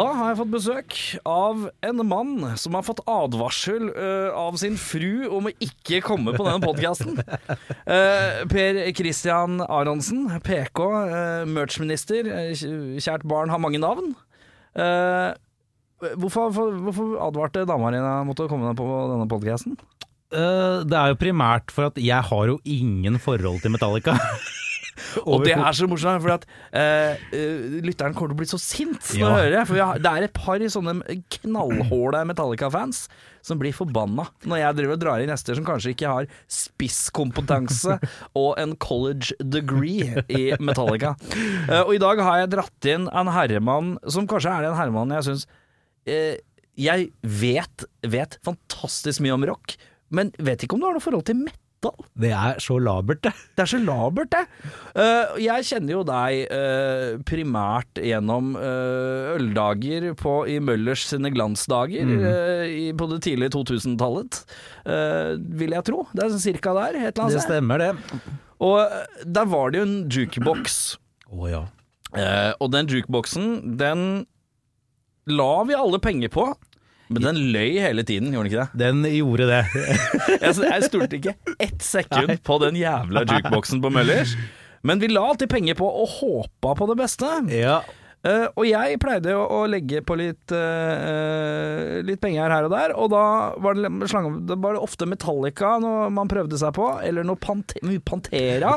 Da har jeg fått besøk av en mann som har fått advarsel uh, av sin fru om å ikke komme på denne podkasten. per Christian Aronsen, PK, uh, merchminister. eh, kjært barn har mange navn. Eh, hvorfor, for, hvorfor advarte dama di mot å komme på denne podkasten? Eh, det er jo primært for at jeg har jo ingen forhold til Metallica. Og det er så morsomt, for at eh, lytteren kommer til å bli så sint når Ja. jeg hører det. For har, det er et par sånne knallhåla Metallica-fans som blir forbanna når jeg driver og drar inn gjester som kanskje ikke har spisskompetanse og en college degree i Metallica. Uh, og i dag har jeg dratt inn en herremann som kanskje er den herremannen jeg syns uh, Jeg vet, vet fantastisk mye om rock, men vet ikke om du har noe forhold til metal. Det er så labert, det. Det er så labert, det. Uh, jeg kjenner jo deg uh, primært gjennom uh, øldager på, i Møllers sine glansdager eh, i, på det tidlige 2000-tallet, eh, vil jeg tro. Det er cirka der, et eller Det annet Det stemmer, det. Og der var det jo en jukebox. Å ja. Og den jukeboxen, den la vi alle penger på. Men den løy hele tiden, gjorde den ikke det? Den gjorde det. Jeg, jeg stolte ikke ett sekund på den jævla jukeboksen på Møllers. Men vi la alltid penger på og håpa på det beste. ja. Uh, og jeg pleide å, å legge på litt, uh, litt penger her og der, og da var det, slange, det var ofte Metallica når man prøvde seg på, eller noe Pante, Pantera.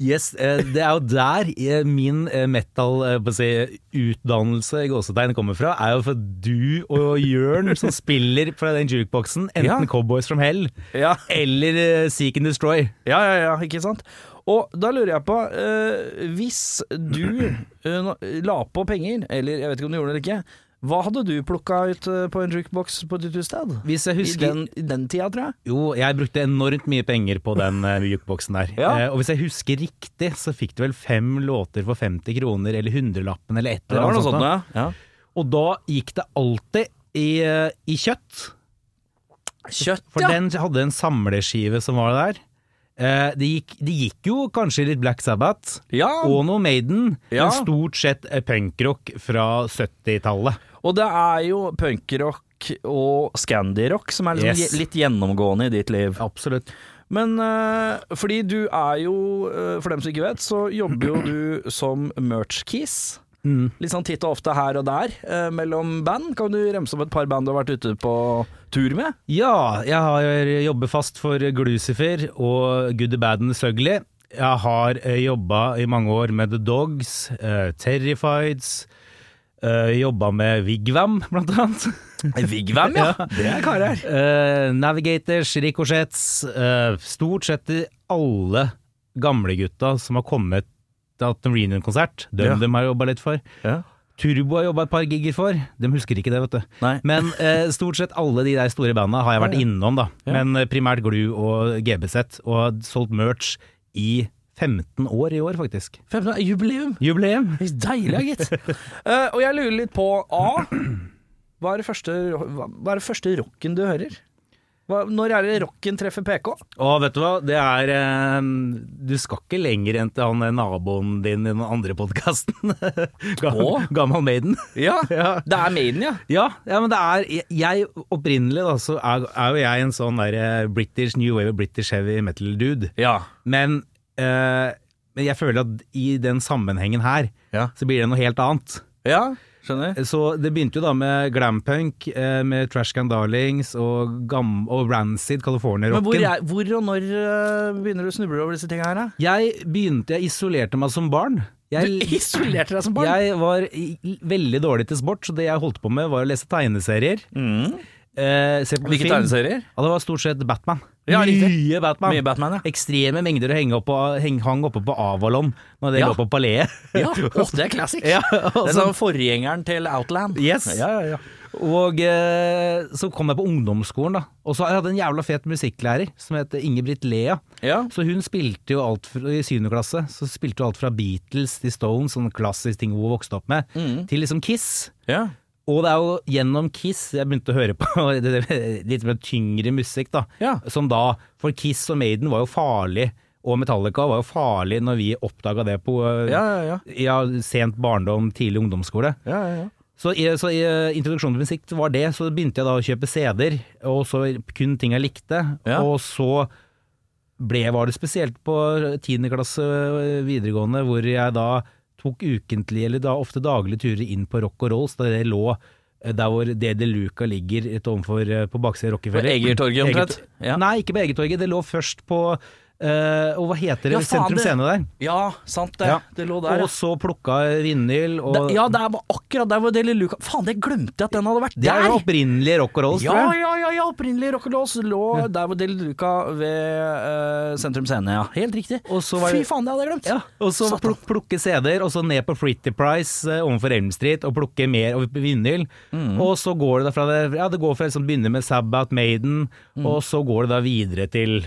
Yes, eh, det er jo der eh, min eh, metal eh, på å si, utdannelse i gåsetegn kommer fra. Er jo for du og Jørn som spiller fra den jukeboksen, enten Ja. Cowboys from Hell Ja. eller Seek and Destroy. Ja, ja, ja, ikke sant? Og da lurer jeg på, hvis du la på penger, eller jeg vet ikke om du gjorde det eller ikke, hva hadde du plukka ut eh, på en jukebox på ditt sted? Hvis jeg I den, I den tida, tror jeg. Jo, jeg brukte enormt mye penger på den uh, jukeboksen der. Ja. Uh, og hvis jeg husker riktig, så fikk du vel fem låter for 50 kroner, eller hundrelappen, eller et Det eller var annet noe sånt, ja. ja. Og da gikk det alltid i, uh, i kjøtt. Kjøtt, For ja. den hadde en samleskive som var der. Uh, det, gikk, det gikk jo kanskje litt Black Sabbath ja. og noe Maiden, Ja. men stort sett punkrock fra 70-tallet. Og det er jo punkrock og scandirock som er liksom Yes. litt gjennomgående i ditt liv. Absolutt. Men eh, fordi du er jo, eh, for dem som ikke vet, så jobber jo du som merch-keys. Mm. Litt sånn titt og ofte her og der eh, mellom band. Kan du remse opp et par band du har vært ute på tur med? Ja, jeg har jobbet fast for Glucifer og Good, the Bad and the Sugly. Jeg har eh, jobba i mange år med The Dogs, eh, Terrifieds, eh, jobba med Vigvam, blant annet. Vigvam, ja. Det er karer. Uh, Navigators, Ricochets, uh, stort sett alle gamlegutta som har kommet til en reunion-konsert. Dem Ja. dem har jobba litt for. Ja. Turbo har jobba et par gigger for. De husker ikke det, vet du. Nei. Men eh, stort sett alle de der store banda har jeg vært Ja, ja. innom, da. Ja. Men eh, primært Glu og GBZ, og solgt merch i 15 år i år, faktisk. 15 år, jubileum. Jubileum! Deilig, gitt. uh, og jeg lurer litt på A. Hva er det første, hva er det første rocken du hører? Hva, når er det rocken treffer PK? Å, vet du hva, det er eh, Du skal ikke lenger enn til han eh, naboen din i den andre podkasten. Gammel, gammel Maiden. Ja, Ja. det er Maiden, ja. Ja, ja, men det er Jeg, jeg opprinnelig da, så er, er jo jeg en sånn der eh, British New Wave British Heavy Metal-dude. Ja. Men, eh, men jeg føler at i den sammenhengen her, Ja. så blir det noe helt annet. Ja, skjønner. Så det begynte jo da med glampunk, eh, med Trash Can Darlings og, gam og Rancid, California-rocken. er, hvor og når eh, begynner du å snuble over disse tingene her, da? Jeg begynte, jeg isolerte meg som barn. Du isolerte deg som barn? jeg var i, i, veldig dårlig til sport, så det jeg holdt på med var å lese tegneserier. Eh, se på Hvilke film. tegneserier? Ja, det var stort sett Batman. Ja. Mye Batman. Mye Batman, ja. Ekstreme mengder å henge opp på, heng, hang oppe på Avalon når det Ja. lå på paleet. Ja, oh, det er classic. Ja, det er sånn forgjengeren til Outland. Yes. Ja, ja, ja. Og eh, så kom jeg på ungdomsskolen, da. Og så hadde jeg en jævla fet musikklærer som het Ingebrigt Lea. Ja. Så hun spilte jo alt fra, i syvende klasse. Så spilte hun alt fra Beatles til Stones, sånne klassiske ting hun vokste opp med, til liksom Kiss. ja. Og det er jo gjennom Kiss jeg begynte å høre på litt mer tyngre musikk, da. Ja. Som da For Kiss og Maiden var jo farlig, og Metallica var jo farlig når vi oppdaga det på Ja, ja, sent barndom, tidlig ungdomsskole. ja, ja, ja. Så, så eh, introduksjonen til musikk var det, så begynte jeg da å kjøpe CD-er, og så kun ting jeg likte. Og så ble, var det spesielt på tiende klasse eh, videregående, hvor jeg da tok ukentlig, eller da ofte daglige turer inn på Rock og Rolls, da det lå eh, der hvor DD Luca ligger rett overfor eh, på baksiden av Rockefeller. På Egertorget omtrent? Eget- Ja. Nei, ikke på Egertorget, det lå først på eh, Og hva heter det? Ja, Sentrum det- Scene der. Ja, sant det. Ja. Det lå der. Og så plukka vinyl, og Da- ja, det var akkurat der hvor Deli Luca Faen, det glemte jeg at den hadde vært der! det er jo opprinnelig Rock og Rolls, Ja, tror jeg. ja, ja, ja, opprinnelig Så lå der hvor Deli Luca ved uh, Sentrum Scene, ja. Helt riktig. Og så var Fy faen, det hadde jeg glemt! Ja, og så pluk, plukke CD-er, og så ned på Fritty Price uh, overfor Elm Street, og plukke mer og vinyl. Mm. Og så går det da fra det Ja, det går fra liksom begynner med Sabbath, Maiden, Mm. og så går det da videre til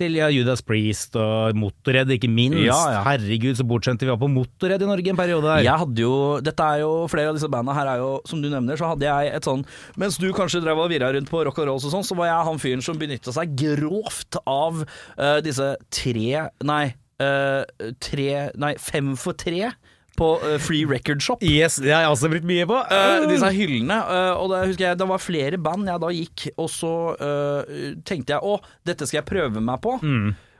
til ja, Judas Priest og Motorhead, ikke minst. Ja, ja. Herregud, så bortskjemte vi var på Motorhead i Norge en periode der. Jeg hadde jo, dette er jo, Flere av disse bandene her er jo, som du nevner, så hadde jeg et sånn Mens du kanskje drev og virra rundt på rock and rolls og sånn, så var jeg han fyren som benytta seg grovt av uh, disse tre Nei, Uh, tre Nei, fem for tre på eh, Free Record Shop. Yes, det har jeg også brukt mye på. Uh, disse hyllene. Uh, og det husker jeg det var flere band jeg da gikk, og så uh, tenkte jeg å, dette skal jeg prøve meg på.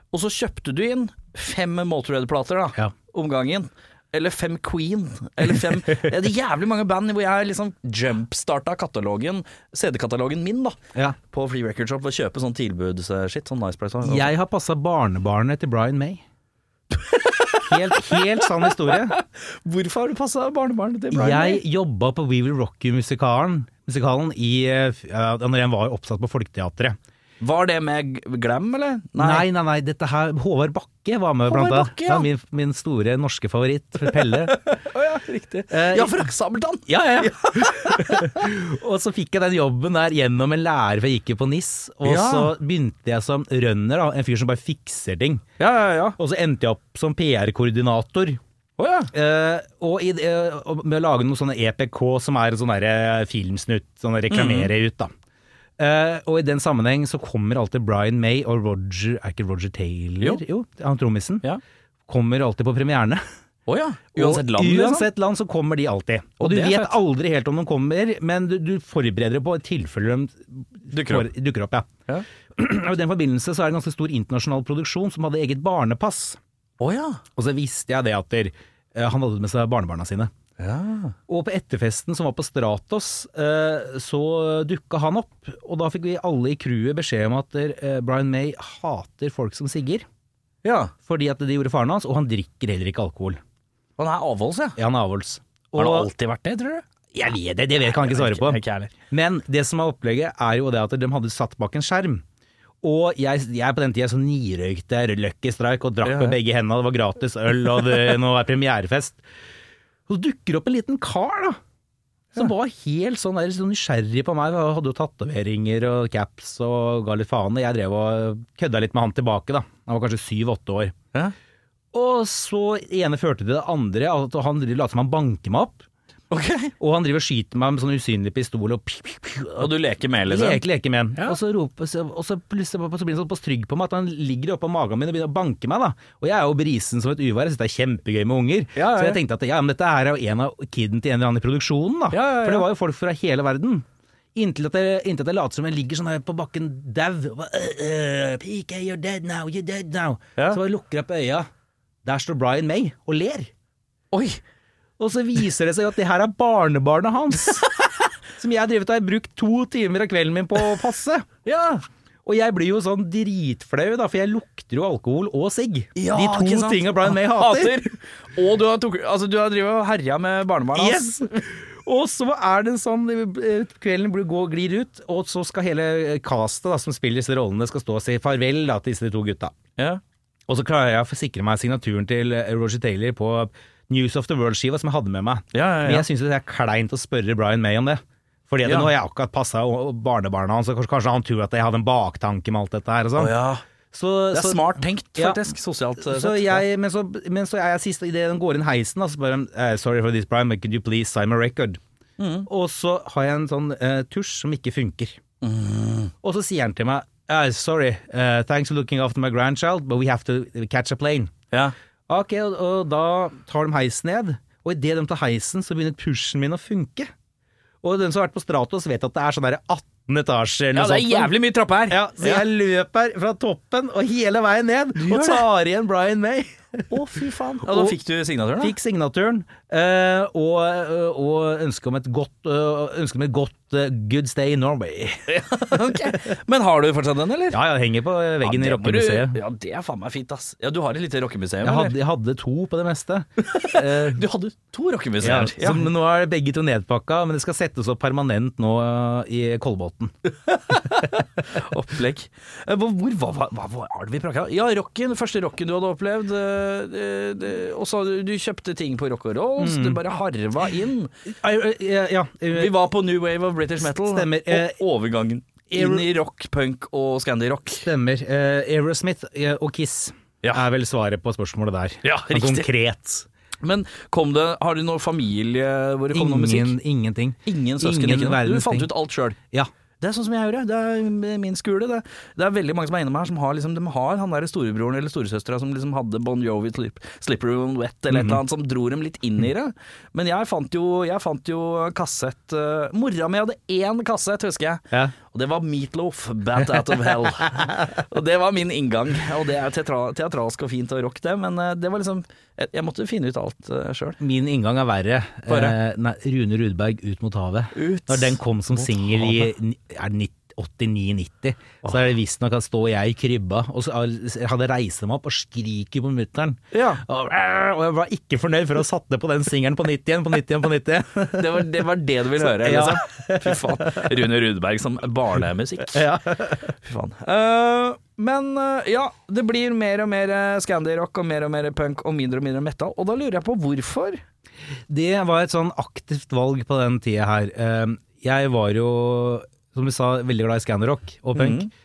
Og så kjøpte du inn fem Motorhead-plater da, Ja. om gangen. Eller fem Queen. Eller fem Det er jævlig mange band hvor jeg liksom jumpstarta katalogen, CD-katalogen min, da. Ja. På Free Record Shop og kjøpe sånn tilbudsskitt, Sånn nice price. Jeg har passa barnebarnet til Brian May. Helt, helt sann historie. Hvorfor har du passa barnebarnet til Brian? Jeg jobba på We Will Rock You-musikalen musikalen i, eh, ja, når jeg var oppsatt på Folketeatret. Var det med Glem, eller? Nei. nei, nei, dette her Håvard Bakke var med, blant annet. Bakke, ja. min, min store norske favoritt, Pelle. oh, ja, riktig. Eh, ja, fra Sabeltann! Ja, ja. og så fikk jeg den jobben der gjennom en lærer, for jeg gikk jo på NIS. Og Ja. så begynte jeg som runner, da, en fyr som bare fikser ting. Ja, ja, ja. Og så endte jeg opp som PR-koordinator. Oh, ja. Eh, og, i, og med å lage noe sånne EPK, som er en sånn filmsnutt, sånn reklamere ut, da. Eh, og i den sammenheng så kommer alltid Brian May og Roger Er ikke Roger Taylor? Jo. han trommisen. Ja. Kommer alltid på premierene. Oh ja. Uansett land, Og Uansett land så kommer de alltid. Og, Og du vet fett. aldri helt om de kommer, men du, du forbereder deg på et tilfelle de Dukker opp. For, dukker opp. Ja. Ja. Og I den forbindelse så er det en ganske stor internasjonal produksjon som hadde eget barnepass. Oh ja. Og så visste jeg det at der, eh, han hadde med seg barnebarna sine. Ja. Og på etterfesten som var på Stratos, eh, så dukka han opp. Og da fikk vi alle i crewet beskjed om at eh, Brian May hater folk som sigger. Ja. Fordi at det gjorde faren hans, og han drikker heller ikke alkohol. Han er avholds, ja. Ja, han er avholds. Har det alltid vært det, tror du? jeg vet det, det vet, kan jeg ikke svare på. Men det som er opplegget, er jo det at de hadde satt bak en skjerm. Og jeg, jeg på den tida så nirøykte Lucky Strike og drakk med begge hendene, det var gratis øl, og det, nå er premierefest. Så dukker opp en liten kar, da. Som var helt sånn, der, så nysgjerrig på meg. Jeg hadde jo tatoveringer og caps og ga litt faen. Jeg drev og kødda litt med han tilbake, da. Han var kanskje syv-åtte år. Ja. Og så ene førte til det andre, at han lot som han banker meg opp. Ok. Og han driver og skyter meg med sånn usynlig pistol og piu, piu, piu, Og du leker med, liksom? Leker, leker med. Ja. Og så, roper, og så plutselig så blir han sånn på trygg på meg at han ligger oppå magen min og begynner å banke meg. da Og jeg er jo brisen som et uvær, jeg syns det er kjempegøy med unger. Ja, ja, Så jeg tenkte at ja, men dette er jo en av kiden til en eller annen i produksjonen, da. For det var jo folk fra hele verden. Inntil at jeg, inntil at jeg later som jeg ligger sånn her på bakken dau. Uh, bare, «Øh, øh, PK, you're dead now, you're dead now. Så jeg lukker opp øya. Der står Brian May og ler. Oi! Og så viser det seg at det her er barnebarnet hans. som jeg har drevet og brukt to timer av kvelden min på å passe. Ja. Og jeg blir jo sånn dritflau, da, for jeg lukter jo alkohol og sigg. Ja, De to tinga Brian May hater. Og du har, tok, altså, du har drivet og herja med barnebarnet hans. Yes! Og så er det en sånn eh, Kvelden går, glir ut, og så skal hele castet da, som spiller disse rollene, skal stå og si farvel da, til disse to gutta. Ja. Og så klarer jeg å forsikre meg signaturen til eh, Roger Taylor på News of the World-skiva som jeg hadde med meg. Ja, ja, ja. Men jeg syns det er kleint å spørre Brian May om det. Fordi det, Ja. nå har jeg akkurat passa barnebarna hans, og kanskje- han tror at jeg hadde en baktanke med alt dette her og sånn. Oh, ja. Så, Det er så, smart tenkt, Ja. faktisk. Sosialt sett. så jeg, men, så, men så er jeg sist idet den går inn heisen, da, så bare uh, Sorry for this, Brian, but could you please sign my record? Mm. Og så har jeg en sånn uh, tusj som ikke funker. Mm. Og så sier han til meg uh, Sorry, eh, thanks for looking after my grandchild, but we have to catch a plane. Ja. Ok, og, og da tar de heisen ned, og idet de tar heisen, så begynner pushen min å funke. Og den som har vært på Stratos, vet at det er sånn der 18 etasjer eller ja, det er sånt. jævlig mye trapper her. Ja, så jeg løper fra toppen og hele veien ned, og tar igjen Brian May. Å, fy faen. Ja, da fikk du signaturen, da? Fikk signaturen, og, og ønske om et godt, eh, ønske om et godt eh, good stay in Norway. okay. Men har du fortsatt den, eller? Ja, jeg henger på veggen Ja, i rockemuseet. Ja, det er faen meg fint, ass. Ja, du har et lite rockemuseum, Jeg hadde, jeg hadde to på det meste. Eh, Du hadde to rockemuseer. Ja, så nå er begge to nedpakka, men det skal settes opp permanent nå eh, i Kolbotn. Opplegg. Eh, Hvor, hva, hva, hva var det vi prakka? Ja, rocken. Første rocken du hadde opplevd. eh, Og så du kjøpte ting på rock og roll, så du bare harva inn. Ja, eh, Vi var på new wave of British metal. Stemmer. Eh, Og overgangen inn i rock, punk og scandy-rock. Stemmer. Eh, Aerosmith eh, og Kiss Ja. er vel svaret på spørsmålet der. Ja, Sånn riktig. Konkret. Men kom det, har du noen familie hvor det kom noe musikk? ingenting. Ingen søsken? ingen ikke? Du fant ut alt sjøl? Ja. Det er sånn som jeg gjorde. Det er min skole. Det, det er veldig mange som er innom her som har, liksom, de har han der storebroren eller storesøstera som liksom hadde Bon Jovi, Slip, Slippery When Wet eller et eller annet, som dro dem litt inn i det. Men jeg fant jo, jeg fant jo kassett uh, Mora mi hadde én kassett, husker jeg. Ja. Og det var Meatloaf, Bat Out of Hell. og det var min inngang. Og det er teatra teatralsk og fint og rock, det, men eh, det var liksom Jeg, jeg måtte finne ut alt uh, sjøl. Min inngang er verre. Eh, nei, Rune Rudberg, 'Ut mot havet'. Ut Når den kom som singel i er det 89-90, så er det visstnok at Stå jeg i krybba, og så hadde reist dem opp og skriker på mutter'n. Ja. Og, og jeg var ikke fornøyd for å satte på den singelen på nytt igjen, på nytt igjen, på nytt igjen. Det var, det var det du ville høre, Ja. liksom? Fy faen. Rune Rudberg som barnemusikk. Ja. Fy faen. Uh, men uh, ja, det blir mer og mer uh, Scandi-rock og mer og mer punk og mindre og mindre metal. Og da lurer jeg på hvorfor. Det var et sånn aktivt valg på den tida her. Uh, Jeg var jo, som vi sa, veldig glad i scannerrock og punk. Mm.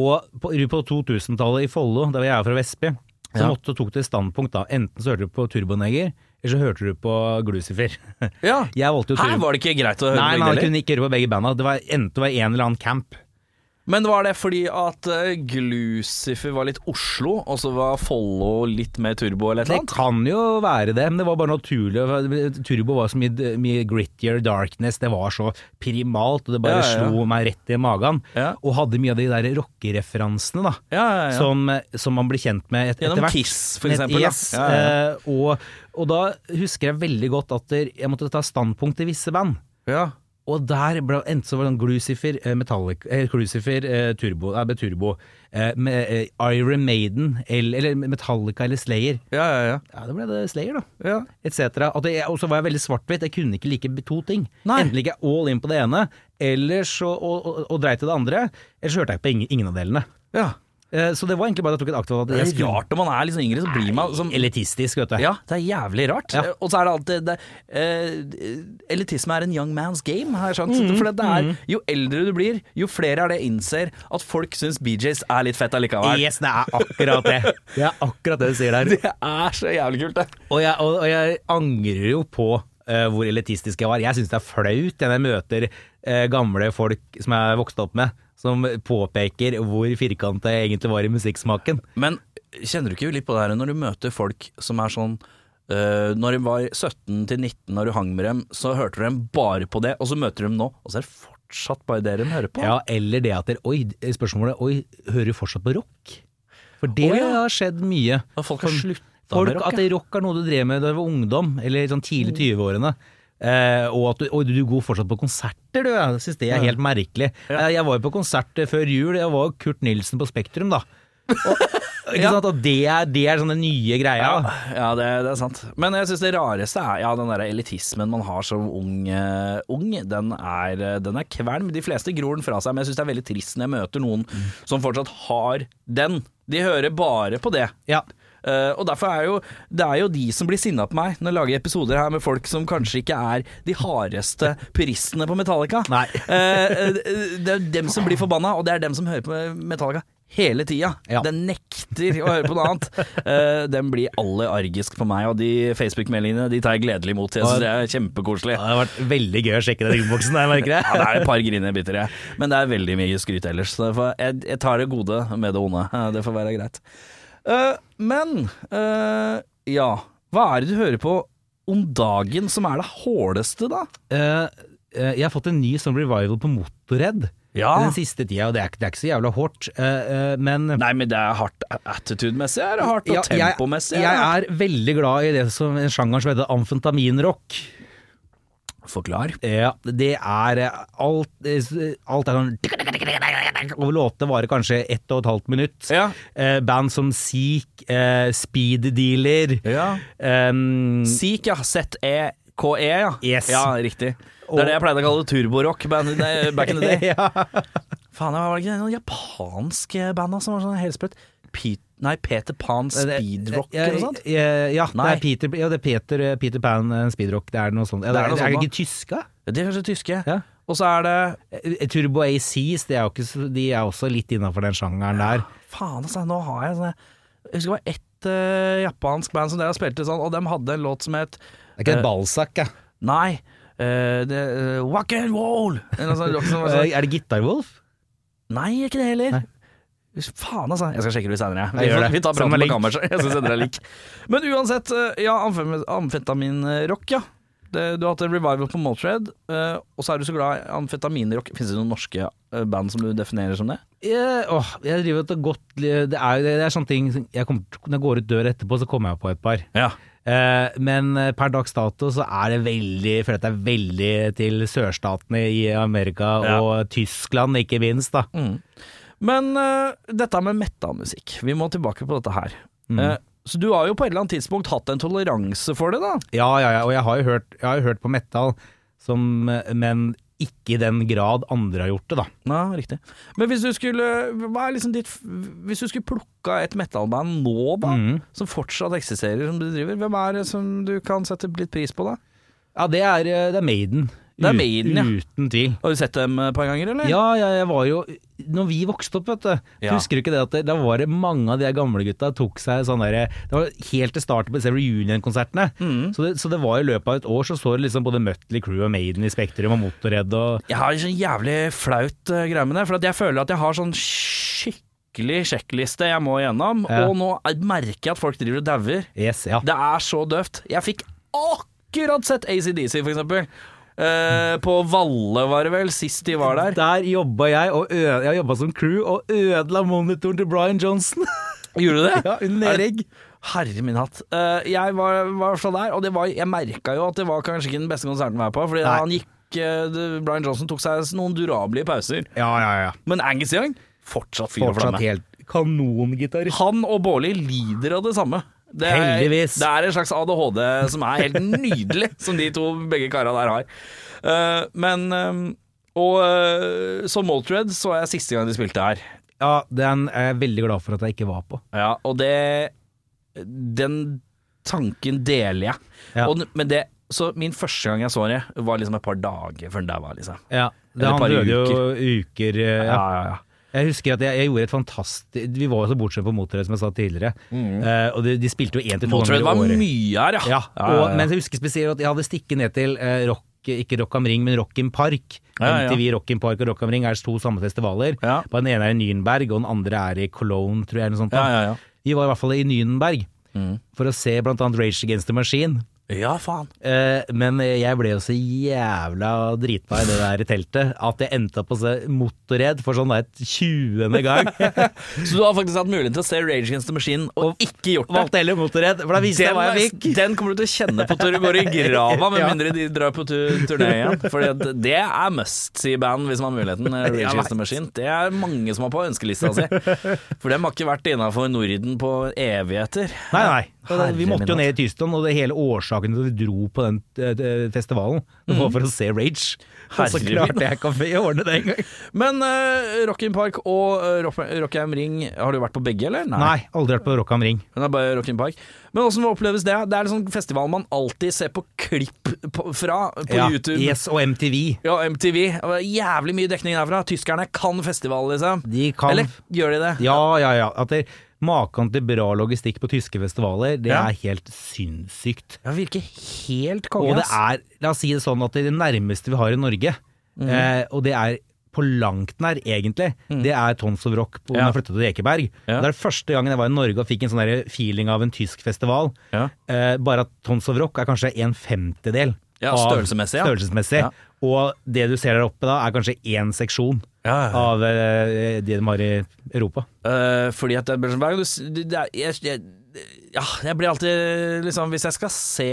Og på, på 2000-tallet i Follo, der jeg er fra Vestby, så Ja. måtte du tok til standpunkt da. Enten så hørte du på Turboneger, eller så hørte du på Glucifer. Ja. Jeg valgte jo Her var det ikke greit å høre Nei, begge kunne ikke høre på begge banda. Det var enten det var en eller annen camp. Men var det fordi at uh, Glucifer var litt Oslo, og så var Follo litt mer turbo eller et Det eller annet? kan jo være det, men det var bare naturlig. Turbo var så mye, mye grittier, darkness, det var så primalt, og det bare Ja, ja, ja. slo meg rett i magen. Og hadde mye av de der rockereferansene, da. Som, som man blir kjent med et, etter hvert. Gjennom Kiss, for eksempel. Yes, eh, og, og da husker jeg veldig godt at jeg måtte ta standpunkt til visse band. ja. Og der ble, endte så var det en Glucifer, eh, Metallic, eh, Glucifer eh, Turbo, eh, Turbo, eh, med eh, Iron Maiden, eller, eller Metallica eller Slayer. ja, ja, ja. Ja, da ble det Slayer, da. ja. Et cetera. Og så var jeg veldig svart-hvitt, jeg kunne ikke like to ting. Nei. Enten gikk jeg all in på det ene, eller så, og, og, og dreit i det andre, eller så hørte jeg ikke på ingen, ingen av delene. ja. Eh, Så det var egentlig bare at jeg tok et aktivt valg. at Det er skulle- rart når man er liksom yngre, så blir man som Elitistisk, vet du. Ja, det er jævlig rart. Ja. Og så er det alltid det, eh, Elitisme er en young man's game, har jeg skjønt. Mm, For det er, jo eldre du blir, jo flere er det innser at folk syns BJs er litt fett allikevel. Yes, det er akkurat det. Det er akkurat det du sier der. Det er så jævlig kult, det. Og jeg, og, og jeg angrer jo på eh, hvor elitistisk jeg var. Jeg syns det er flaut når jeg møter eh, gamle folk som jeg er vokst opp med, som påpeker hvor firkanta jeg egentlig var i musikksmaken. Men kjenner du ikke litt på det her når du møter folk som er sånn Uh, Når de var 17 til 19, når du hang med dem, så hørte du dem bare på det, og så møter du dem nå, og så er det fortsatt bare det de hører på. Ja, eller det at dere Oi, spørsmålet Oi, hører du fortsatt på rock? For det oh, ja. har skjedd mye. Og folk har slutta med rock, at rock er noe du drev med da du var ungdom, eller sånn tidlig 20-årene. Eh, og du, og du går fortsatt på konserter, du. Jeg syns det er helt merkelig. Ja. Eh, jeg var jo på konsert eh, før jul, jeg var jo Kurt Nilsen på Spektrum, da. Og, ikke Ja. sant? Og det er, det er sånn den nye greia. Ja, ja det, det er sant. Men jeg syns det rareste er ja, den der elitismen man har som ung. Uh, ung den, er, den er kvalm. De fleste gror den fra seg, men jeg syns det er veldig trist når jeg møter noen som fortsatt har den. De hører bare på det. Ja. Eh, og derfor er jo Det er jo de som blir sinna på meg når jeg lager episoder her med folk som kanskje ikke er de hardeste puristene på Metallica. Nei. Eh, det er dem som blir forbanna, og det er dem som hører på Metallica hele tida. Ja. Den nekter å høre på noe annet. Uh, den blir aller argisk på meg, og de Facebook-meldingene De tar jeg gledelig imot. Jeg synes det er kjempekoselig. Det har vært veldig gøy å sjekke den innboksen der, merker jeg. Ja, det er et par grinebiter, jeg. Men det er veldig mye skryt ellers. Så jeg, jeg tar det gode med det onde. Det får være greit. Eh, men uh, ja, hva er det du hører på om dagen som er det hårdeste, da? Uh, jeg har fått en ny sånn revival på Motorhead Ja. den siste tida, og det er, det er ikke så jævla hardt. men Nei, men det er hardt attitude-messig, er det hardt, og Ja, jeg, tempomessig. jeg er er veldig glad i det som en sjanger som heter amfetaminrock. Forklar. Ja, det er eh, alt, eh, alt er sånn Og låtene varer kanskje ett og et halvt minutt. Ja. Eh, band som Seek, eh, Speed Dealer Ja. Um, Seek, ja. Z-E-K-E, ja. Yes. Ja, riktig. Det er det jeg pleide å kalle turborock back in the day. ja. Faen, det ikke noen japanske band som var sånn helsprøtt? Pete, nei, Peter Pan Speedrock eller noe sånt? Ja, ja, det er Peter, ja, det er Peter, Peter Pan eh, Speedrock. Det er noe sånt. Ja, Det det er noe er, det ikke tyska? De er kanskje tyske. Ja. Og så er det Eh, Turbo ACs, de er jo ikke, de er også litt innafor den sjangeren der. Faen, altså, nå har jeg sånn Jeg husker det var ett uh, japansk band som dere spilte sånn, og de hadde en låt som het Det er ikke uh, en Balzac, ja. Nei, uh, det, uh, Wack and var sånn- Eh, Er det Gitarwolf? Nei, ikke det heller. Nei. Faen, altså. Jeg skal sjekke det litt seinere. Vi. Vi tar praten på kammerset. Jeg skal sende deg link. Men uansett, eh, ja, amfetaminrock, ja. Det, du har hatt en revival på Motred, uh, og så er du så glad i amfetaminrock. Finnes det noen norske eh, band som du definerer som det? Jeg, åh, jeg driver et godt Det er, det er sånne ting jeg kommer, Når jeg går ut dør etterpå, så kommer jeg på et par. Ja. Uh, men eh, per dags dato så er det veldig Jeg føler at det er veldig til sørstatene i Amerika Ja. og Tyskland, ikke minst. da Men uh, dette med metal-musikk, vi må tilbake på dette her. Mm. Uh, så du har jo på et eller annet tidspunkt hatt en toleranse for det, da? Ja, ja, ja, og jeg har jo hørt, har jo hørt på metal, som, men ikke i den grad andre har gjort det, da. Ja, riktig. Men hvis du skulle Hva er liksom ditt Hvis du skulle plukka et metalband nå, da, mm. som fortsatt eksisterer, som du driver, hvem er det som du kan sette litt pris på, da? Ja, det er, eh, det er Maiden. Det er Maiden, ja. Uten tvil. Har du sett dem et par ganger, eller? Ja, jeg, jeg var jo Når vi vokste opp, vet du. Ja. Husker du ikke det at det, da var det mange av de gamle gutta tok seg sånn derre Det var helt til starten på disse reunion-konsertene. Mm. Så, så det var i løpet av et år så så det liksom både Mutley Crew og Maiden i Spektrum og Motorhead og Jeg har sånn jævlig flaut uh, greie med det, for jeg føler at jeg har sånn skikkelig sjekkliste jeg må igjennom, Ja. og nå er- merker jeg at folk driver og dauer. Yes, ja. Det er så døvt. Jeg fikk akkurat sett ACDC, for eksempel. Eh, på Valle, var det vel, sist de var der. Der jobba jeg, og jeg jobba som crew, og ødela monitoren til Brian Johnson. Gjorde du det? ja, under Er nedregg. Herre min hatt. Eh, jeg var, var så der, og det var, jeg merka jo at det var kanskje ikke den beste konserten å være på. Fordi Nei. han gikk eh, Brian Johnson tok seg noen durablige pauser. Ja, ja, ja. Men Angus Young fortsatt fyr og Fortsatt flamme. helt kanongitarist. Han og Bårli lider av det samme. Det er, Heldigvis. Det er en slags ADHD som er helt nydelig, som de to begge kara der har. Uh, men um, Og uh, som Moltred så jeg siste gang de spilte her. Ja, den er jeg veldig glad for at jeg ikke var på. Ja, og det Den tanken deler jeg. Ja. Og, men det Så min første gang jeg så det, var liksom et par dager før den der var, liksom. Ja, det, Eller han et par døde jo uker Ja, ja. ja, ja. Jeg husker at jeg, jeg gjorde et fantastisk Vi var jo så bortsett på Motorhead, som jeg sa tidligere. Eh, og de, de spilte jo én til to ganger i var Motorhead var mye her, ja. Ja, og. Men jeg husker spesielt at jeg hadde stikket ned til uh, rock, ikke Rock am Ring, men Rock in Park. Ja, ja. MTV Rock in Park og Rock am Ring er to samme festivaler. Ja. På Den ene er i Nürnberg, og den andre er i Cologne, tror jeg. Eller noe sånt, Ja, ja, ja. Vi var i hvert fall i Nürnberg Mm. for å se blant annet Rage Against the Machine. Ja, faen. Eh, men jeg ble jo så jævla dritbra i det der teltet at jeg endte opp å se Motorhead for sånn der 20. gang. Så du har faktisk hatt muligheten til å se Rage Against the Machine og, ikke gjort det? Valgte heller Motorhead, for da visste jeg hva jeg fikk. den kommer du til å kjenne på til du går i grava, med Ja. mindre de drar på tu- turné igjen. For det er must-see-band hvis man har muligheten. Rage Against the Machine. Det er mange som har på ønskelista si. For dem har ikke vært innafor Norden på evigheter. Nei, nei. Herre vi måtte jo ned i Tyskland, og det hele årsaken til at vi dro på den eh, festivalen, det var for å se Rage. Og så Mhm. Klarte jeg ikke å ordne det engang. Men uh, Rockin Park og uh, Rock, Rockheim Ring, har du vært på begge, eller? Nei, aldri vært på Rock am Ring. Men det er bare Rockin Park. Men åssen oppleves det? Det er en sånn festival man alltid ser på klipp på, fra på Ja, YouTube. Yes og MTV. Ja, MTV. Jævlig mye dekning derfra. Tyskerne kan festival, liksom. De kan Eller gjør de det? Ja, ja, ja. At det, Maken til bra logistikk på tyske festivaler, det Ja. er helt sinnssykt. Ja, virker helt konge. Og det er, la oss si det sånn, at det, er det nærmeste vi har i Norge, mm. eh, og det er på langt nær, egentlig, det er Tons of Rock på, Ja. når jeg flytta til Ekeberg. Ja. Det er første gangen jeg var i Norge og fikk en sånn feeling av en tysk festival. Ja. Eh, bare at Tons of Rock er kanskje en femtedel. Ja, av- størrelsesmessig, ja. størrelsesmessig. Og det du ser der oppe da, er kanskje én seksjon Ja, ja. av eh, de de har i Europa. Eh, fordi at det blir sånn hver gang du s- det er, jeg, jeg, Ja, jeg blir alltid liksom Hvis jeg skal se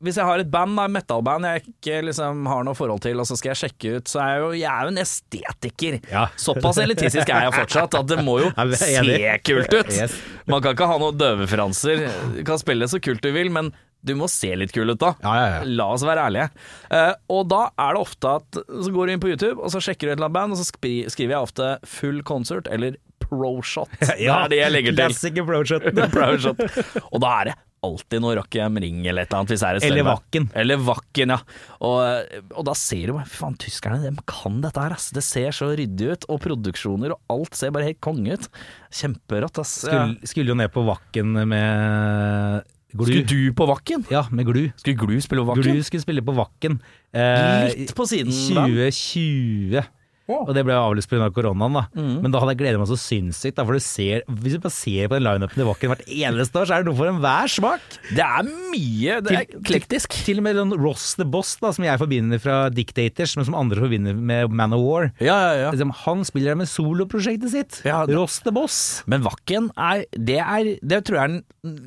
Hvis jeg har et band, da, metal-band jeg ikke liksom har noe forhold til, og så skal jeg sjekke ut, så er jeg jo jeg er jo en estetiker. Ja. Såpass elitistisk er jeg fortsatt at det må jo Ja, jeg er se enig. kult ut. Yes. Man kan ikke ha noen døvefranser. Du kan spille så kult du vil, men du må se litt kul ut da. Ja, ja, ja. La oss være ærlige. Eh, og da er det ofte at Så går du inn på YouTube, og så sjekker du et eller annet band, og så skriver jeg ofte full concert eller pro shot. Det er det jeg legger til. Classic proshot. Pro. Og da er det alltid noe Rock Am Ring eller et eller annet. Hvis det er et Eller Vakken. Eller Vakken, ja. Og, og da ser du bare Fy faen, tyskerne de kan dette her, ass. Det ser så ryddig ut. Og produksjoner og alt ser bare helt konge ut. Kjemperått, ass. Skulle, skulle jo ned på Vakken med Glu. Skulle du på Vakken? Ja, med Glu. Skulle Glu spille på Vakken? Glu skulle spille på Vakken. Eh, Litt på siden, da. 2020. Og det ble avlyst pga. Av koronaen, da. Men da hadde jeg gledet meg så sinnssykt. Da, for du ser, hvis du bare ser på den lineupen i Vakken hvert eneste år, så er det noe for enhver smak. Det er mye. Det er eklektisk. Til og med den Ross the Boss, da, som jeg forbinder fra Dictators, men som andre forbinder med Man of War. Ja, ja, ja. Liksom, Han spiller der med soloprosjektet sitt. Ross the Boss. Men Wacken er Det, er, det tror jeg er en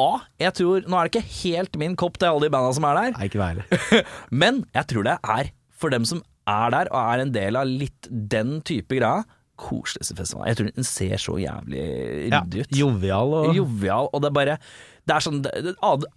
A. Jeg tror Nå er det ikke helt min kopp til alle de banda som er der, Nei, ikke være. men jeg tror det er for dem som er der og er en del av litt den type greia, koseligste festivalen. Jeg tror den ser så jævlig ryddig ut. jovial og Jovial, og det er bare det er sånn,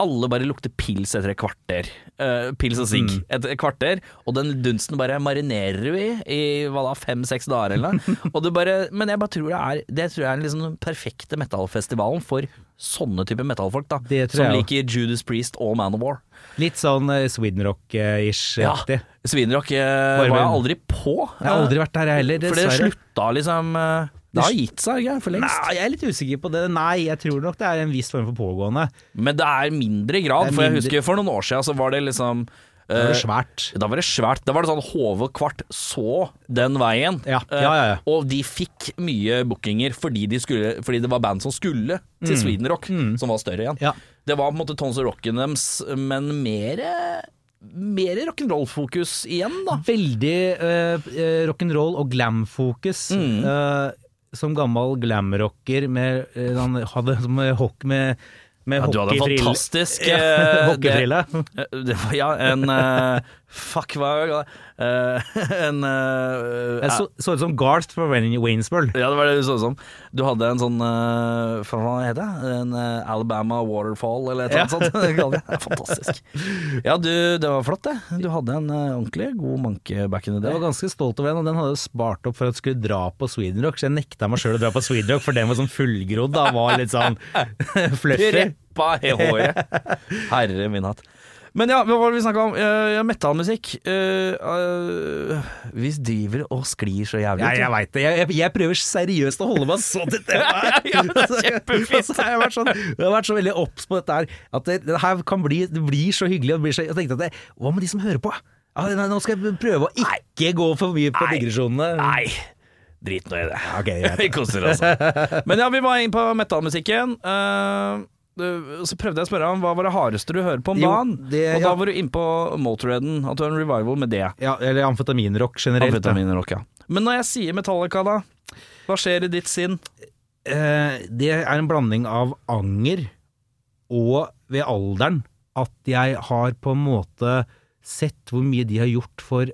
Alle bare lukter pils etter et kvarter. Uh, pils og sigg Mm. etter et kvarter. Og den dunsten bare marinerer vi i hva da, fem-seks dager eller noe. bare, men jeg bare tror det er Det tror jeg er liksom den perfekte metallfestivalen for sånne type metallfolk. da Som liker Judas Priest og Man of War. Litt sånn uh, Sweden Rock-ish. Ja, Swedenrock Svinrock eh, var jeg aldri på. Jeg har aldri vært der jeg heller, For det slutta liksom eh, Det har gitt seg ikke, for lengst. Nei, jeg er litt usikker på det. Nei, jeg tror nok det er en viss form for pågående. Men det er mindre grad, er for jeg mindre- husker for noen år siden så var det liksom Det var eh, svært. Da var det svært. Da var det sånn Håvard Kvart så den veien. Ja, ja, ja, ja. Og de fikk mye bookinger fordi, de skulle, fordi det var band som skulle til Sweden Rock, som var større igjen. Mm. Ja. Det var på en måte Tons of Rocken Dems, men mer mer rock'n'roll-fokus igjen, da. Veldig uh, rock'n'roll og glam-fokus. Mm. Eh, som gammel glamrocker med Han hadde som eh, med, med Ja, du hadde en fantastisk Ja, eh, hockeyfrille. var, Ja, en eh, Fuck, hva er det? Eh, En uh, Jeg så, så ut som Garth fra Wayne- Waynesboro. Ja, det var det du så ut som. Du hadde en sånn uh, Hva heter det? En uh, Alabama Waterfall, eller et eller annet sånt. Det er Fantastisk. Ja, du, det var flott, det. Du hadde en ordentlig god manke back in the Jeg var ganske stolt over den, og den hadde jeg spart opp for at jeg skulle dra på Sweden Rock, så jeg nekta meg sjøl å dra på Sweden Rock, for den var sånn fullgrodd, da, var litt sånn fluffy. Preppa i håret. Herre min hatt. Men ja, hva var det vi snakka om? Uh, Metallmusikk. Uh, uh, vi driver og sklir så jævlig. Ja, jeg veit det. Jeg, jeg, jeg prøver seriøst å holde meg så til temaet. Ja, det er kjempefint. Og så har jeg vært sånn, jeg har vært så veldig obs på dette her, at det, det her kan bli Det blir så hyggelig. Og det blir så, jeg tenkte at det, Hva med de som hører på? Ah, nei, nå skal jeg prøve å ikke gå for mye på digresjonene. Nei, drit nå i det. Okay, vi koser oss. Men ja, vi var inn på metallmusikken. Eh, du- så prøvde jeg å spørre ham hva var det hardeste du hører på om Jo, dagen. det- og ja. da var du inne på Motorheaden, at du har en revival med det. Ja, eller amfetaminrock generelt. Amfetaminrock, ja. Men når jeg sier Metallica, da? Hva skjer i ditt sinn? Eh, det er en blanding av anger og ved alderen at jeg har på en måte sett hvor mye de har gjort for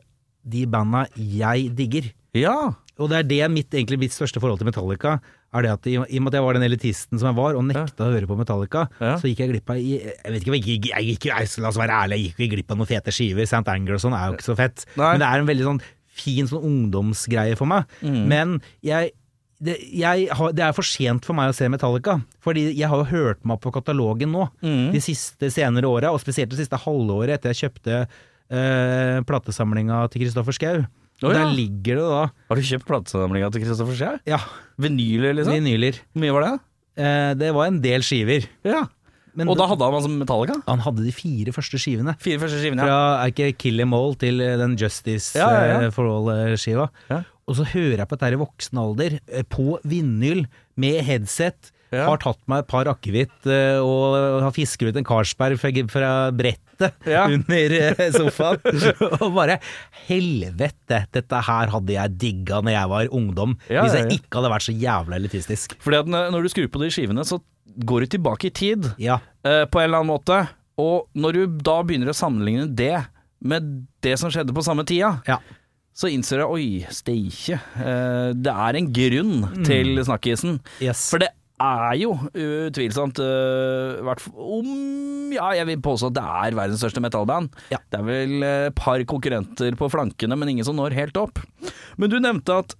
de banda jeg digger. Ja. Og det er det mitt, egentlig mitt største forhold til Metallica. Er det at I og med at jeg var den elitisten som jeg var, og nekta å høre på Metallica, Ja. så gikk jeg glipp av Jeg vet ikke, jeg gikk, jeg gikk, jeg, La oss være ærlige, jeg gikk jo glipp av noen fete skiver. St. Anger og sånn er jo ikke så fett. Nei. Men det er en veldig sånn fin sånn ungdomsgreie for meg. Mm. Men jeg det, jeg har, det er for sent for meg å se Metallica, fordi jeg har jo hørt meg på katalogen nå, Mm. de siste senere åra, og spesielt det siste halvåret etter jeg kjøpte øh, platesamlinga til Kristoffer Schau. Og ja. Der ligger det da Har du kjøpt platesamlinga til Kristoffer Schau? ja, Vinyler, liksom? vinyler. Hvor mye var det? Eh, det var en del skiver. Ja. Men Og da hadde han altså Metallica? han hadde de fire første skivene. Fire første skivene, ja. Fra er ikke Kill Em All til eh, den Justice Ja, ja, ja. eh, for All-skiva. Ja. Og så hører jeg på dette i voksen alder, eh, på vinyl, med headset. Ja. Har tatt meg et par akevitt eh, og har fisker ut en Carlsberg fra, brettet Ja. under eh, sofaen. og bare helvete, dette her hadde jeg digga når jeg var ungdom. Ja, hvis jeg ikke hadde vært så jævla elitistisk. Fordi at når du skrur på de skivene, så går du tilbake i tid. Ja. eh, på en eller annen måte. Og når du da begynner å sammenligne det med det som skjedde på samme tida, ja. så innser jeg oi, steikje. Eh, det er en grunn til snakkisen. Yes. For det er jo utvilsomt uh, om Ja, jeg vil påstå at det er verdens største metallband. Ja. Det er vel et par konkurrenter på flankene, men ingen som når helt opp. Men du nevnte at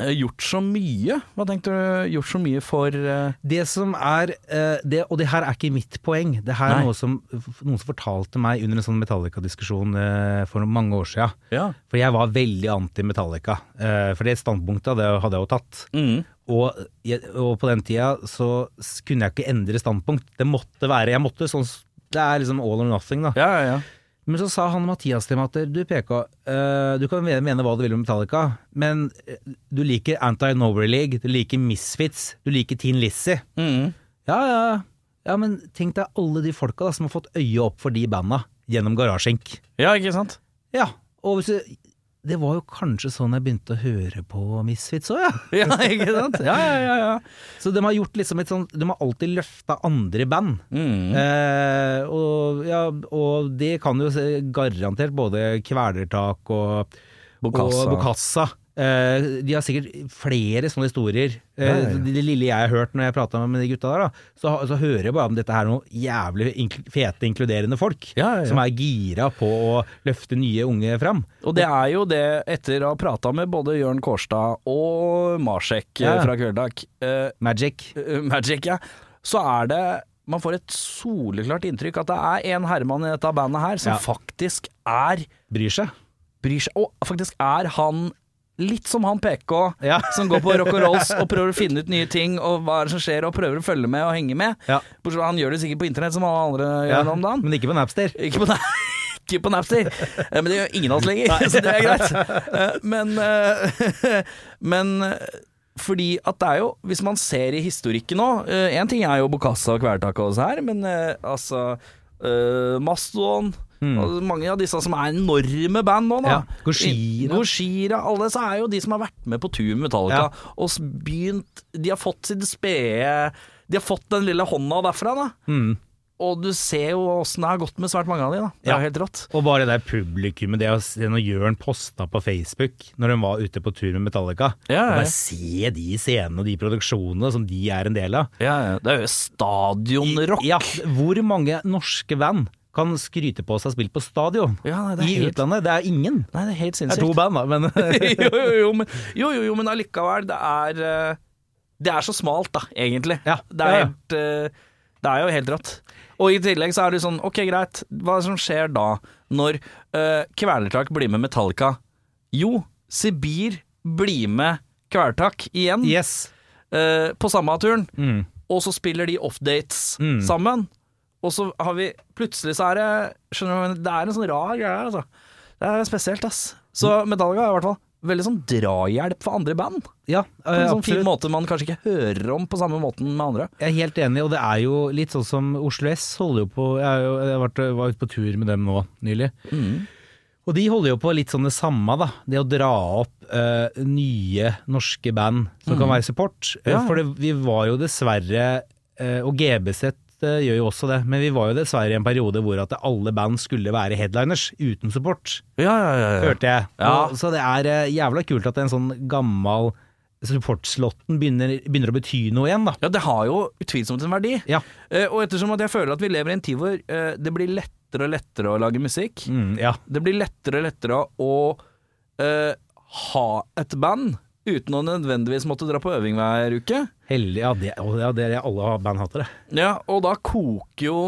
uh, gjort så mye. Hva tenkte du? Gjort så mye for uh... Det som er eh, det, Og det her er ikke mitt poeng. Det her er noe som noen som fortalte meg under en sånn Metallica-diskusjon eh, for mange år siden. Ja. For jeg var veldig anti-Metallica. Eh, for det standpunktet det hadde jeg jo tatt. Mm. Og, og på den tida så kunne jeg ikke endre standpunkt. Det måtte være Jeg måtte sånn Det er liksom all or nothing, da. Ja, ja, ja. Men så sa han Mathias til meg at du PK, uh, du kan mene, mene hva du vil om Metallica, men eh, du liker Anti-Nowhere League, du liker Misfits, du liker Teen Lizzie. Mm. Ja, ja, ja. ja, men tenk deg alle de folka da, som har fått øye opp for de banda gjennom Garasjink. ja, ikke sant? Ja, og hvis du, det var jo kanskje sånn jeg begynte å høre på Misfits òg, ja. Ja, ikke sant? Ja, ja, ja. ja. Så de har gjort liksom et sånt De har alltid løfta andre band. Mm. Eh, og, ja, og det kan jo garantert både Kvelertak og Bokassa. Og Bokassa. Eh, de har sikkert flere sånne historier. Uh, Ja, ja, ja. Det, lille jeg har hørt når jeg prata med de gutta der, da, så, så hører jeg bare om dette her noen jævlig inkl fete, inkluderende folk. Som er gira på å løfte nye unge fram. Og det er jo det, etter å ha prata med både Jørn Kårstad og Marsek eh, fra Kveldak uh, Magic. Magic, ja, så er det man får et soleklart inntrykk at det er en herremann i dette bandet her som faktisk er Bryr seg. bryr seg, og faktisk er han litt som han PK, Ja. som går på rock and rolls og prøver å finne ut nye ting, og hva er det som skjer, og prøver å følge med og henge med. Ja. Bortsett fra han gjør det sikkert på internett, som alle andre Ja, gjør om dagen. Men ikke på Napster. Ikke på, Na- ikke på Napster, Eh, men det gjør ingen av oss lenger, så det er greit. Eh, Men, eh, men fordi at det er jo, hvis man ser i historikken nå Én ting er jo Bokassa og Kvelertaket og disse her, men altså Mastodon og mange av disse som er enorme band nå, da. Ja, Goshira. Alle disse er jo de som har vært med på tur med Metallica og begynt De har fått sitt spede De har fått den lille hånda derfra, da. Mm. Og du ser jo åssen det har gått med svært mange av de, da. Det Ja. er helt rått. Og bare det der publikummet, det å Jørn posta på Facebook når hun var ute på tur med Metallica. Ja, ja, ja. Bare se de scenene og de produksjonene som de er en del av. Ja, ja. Det er jo stadionrock. Ja, hvor mange norske band kan skryte på seg spill på stadion Ja, nei, i helt- utlandet? Det er ingen. Nei, det er helt Det er to band, da, men jo, jo, jo, men, jo, jo, jo, men allikevel, det er eh, Det er så smalt, da, egentlig. Ja, Det er ja, helt eh, Det er jo helt rått. Og i tillegg så er det sånn, ok greit, hva som skjer da, når uh, Kvelertak blir med Metallica? Jo, Sibir blir med Kvelertak igjen, Yes. Uh, på samme turen, Mm. og så spiller de off-dates Mm. sammen. Og så har vi Plutselig så er det Skjønner du, det er en sånn rar greie, altså. Det er spesielt, ass. Så Metallica er i hvert fall veldig sånn drahjelp for andre band. Ja, På en sånn fin måte man kanskje ikke hører om på samme måten med andre. Jeg er helt enig, og det er jo litt sånn som Oslo S holder jo på Jeg, jo, jeg var, var ute på tur med dem nå nylig. Og de holder jo på litt sånn det samme, da. Det å dra opp uh, nye norske band som kan være support. Eh, ja. For det, vi var jo dessverre, uh, og GBZ eh, gjør jo også det, men vi var jo dessverre i en periode hvor at alle band skulle være headliners uten support, Ja, ja, ja. hørte jeg. Ja. Og, så det er eh, jævla kult at en sånn gammal supportslåtten begynner, begynner å bety noe igjen, da. Ja, det har jo utvilsomt en verdi. Ja. Eh, og ettersom at jeg føler at vi lever i en tid hvor eh, det blir lettere og lettere å lage musikk, Mm, ja. det blir lettere og lettere å eh, ha et band uten å nødvendigvis måtte dra på øving hver uke. Heldig, ja, det, ja, det er alle band hater det. Ja, og da koker jo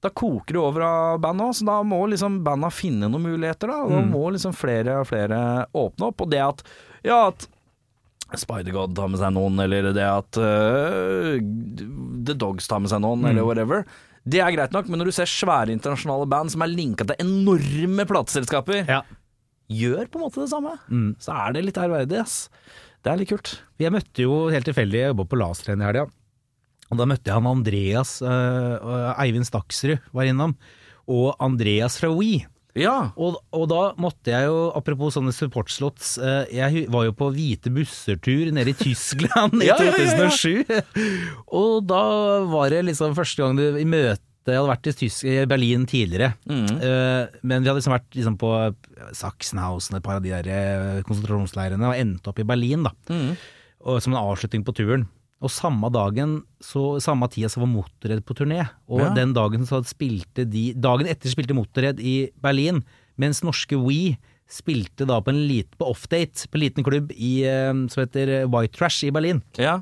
da koker det over av band òg, så da må liksom banda finne noen muligheter. Da Da Mm. må liksom flere og flere åpne opp. Og det at ja, at Spider-God tar med seg noen, eller det at uh, The Dogs tar med seg noen, Mm. eller whatever. Det er greit nok, men når du ser svære internasjonale band som er linka til enorme plateselskaper, Ja. Gjør på en måte det samme, Mm. så er det litt ærverdig, ass. Det er litt kult. Jeg møtte jo helt tilfeldig, jeg jobba på Lastrenn i helga, og da møtte jeg han Andreas, uh, Eivind Staksrud var innom, og Andreas fra We. Ja. Og, og da måtte jeg jo, apropos sånne supportslots, uh, jeg var jo på hvite busser-tur nede i Tyskland i Ja, ja, ja, ja. 2007. Og da var det liksom første gang du i møte jeg hadde vært i, Tysk, i Berlin tidligere, Mm. uh, men vi hadde liksom vært liksom på Sachsenhausen, et par av de der eh, konsentrasjonsleirene, og endte opp i Berlin, da. Mm. Og, som en avslutning på turen. Og samme dagen, så, samme tida så var Motorhead på turné. Og Ja. den dagen så spilte de Dagen etter spilte Motorhead i Berlin, mens norske We spilte da på en liten på offdate på en liten klubb i, eh, som heter White Trash i Berlin. ja.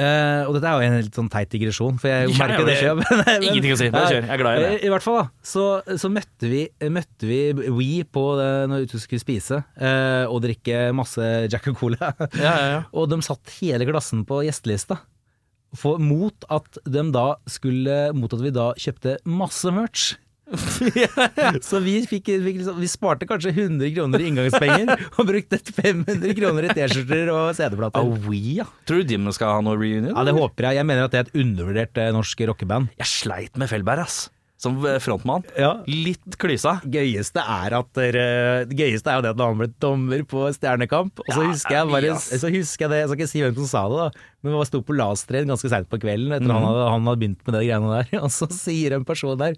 Eh, og dette er jo en litt sånn teit digresjon, for jeg merker det. men- Ingenting å si. Bare kjør. Jeg er glad i det. I hvert fall, da. Så, så møtte vi, møtte vi We på det når vi skulle spise uh, og drikke masse Jack and Cola. Ja, ja, ja. og de satt hele klassen på gjestelista. For, mot at de da skulle Mot at vi da kjøpte masse merch. Så vi, fikk, fikk liksom, vi sparte kanskje 100 kroner i inngangspenger og brukte 500 kroner i T-skjorter og CD-plater. Oh, ja. Tror du de skal ha noe reunion? Ja, det håper jeg. Jeg mener at det er et undervurdert eh, norsk rockeband. Jeg sleit med Fellberg, ass. Som eh, frontmann. Ja. Litt klysa. gøyeste er at dere, Det gøyeste er jo det at han ble dommer på Stjernekamp. Og så Ja, husker jeg bare. Så husker jeg det, jeg skal ikke si hvem som sa det, da. Men vi sto på Lastred ganske seint på kvelden etter han, hadde, han hadde begynt med det greiene der. Og så sier en person der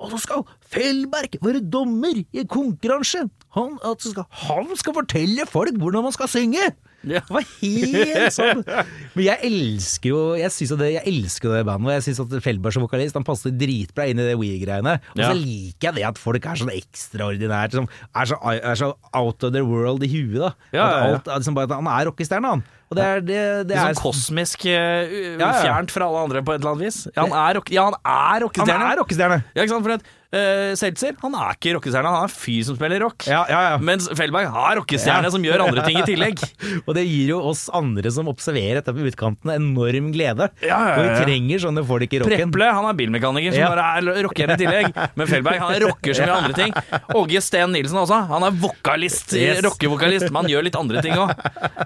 Og så skal Fellberg være dommer i en konkurranse! Han, at skal, han skal fortelle folk hvordan man skal synge! Ja. Det var helt sånn Men jeg elsker jo Jeg, synes det, jeg elsker det bandet, og jeg syns at Feldberg som vokalist Han passer dritbra inn i det We-greiene. Og Ja. så liker jeg det at folk er sånn ekstraordinært, liksom, er så, er så out of the world i huet, da. Ja, ja, ja. alt, liksom bare at han er rockestjerne, han. Og det er, det, det er sånn kosmisk u- Ja, ja. fjernt fra alle andre på et eller annet vis. Ja, han er, rockestjerne. ja, han er Han er rockestjerne! Ja, ikke sant? For at uh, Seltzer, han er ikke rockestjerne, han er en fyr som spiller rock. Ja, ja, ja. Mens Felberg har rockestjerne som gjør andre ting i tillegg. Og det gir jo oss andre som observerer dette på utkantene, enorm glede. For vi trenger sånne folk i rocken. Preple han er bilmekaniker som bare er rocker i tillegg. Men Fellberg han er rocker som gjør andre ting. Åge Steen Nilsen også. Han er vokalist, Yes. rockevokalist, men han gjør litt andre ting òg.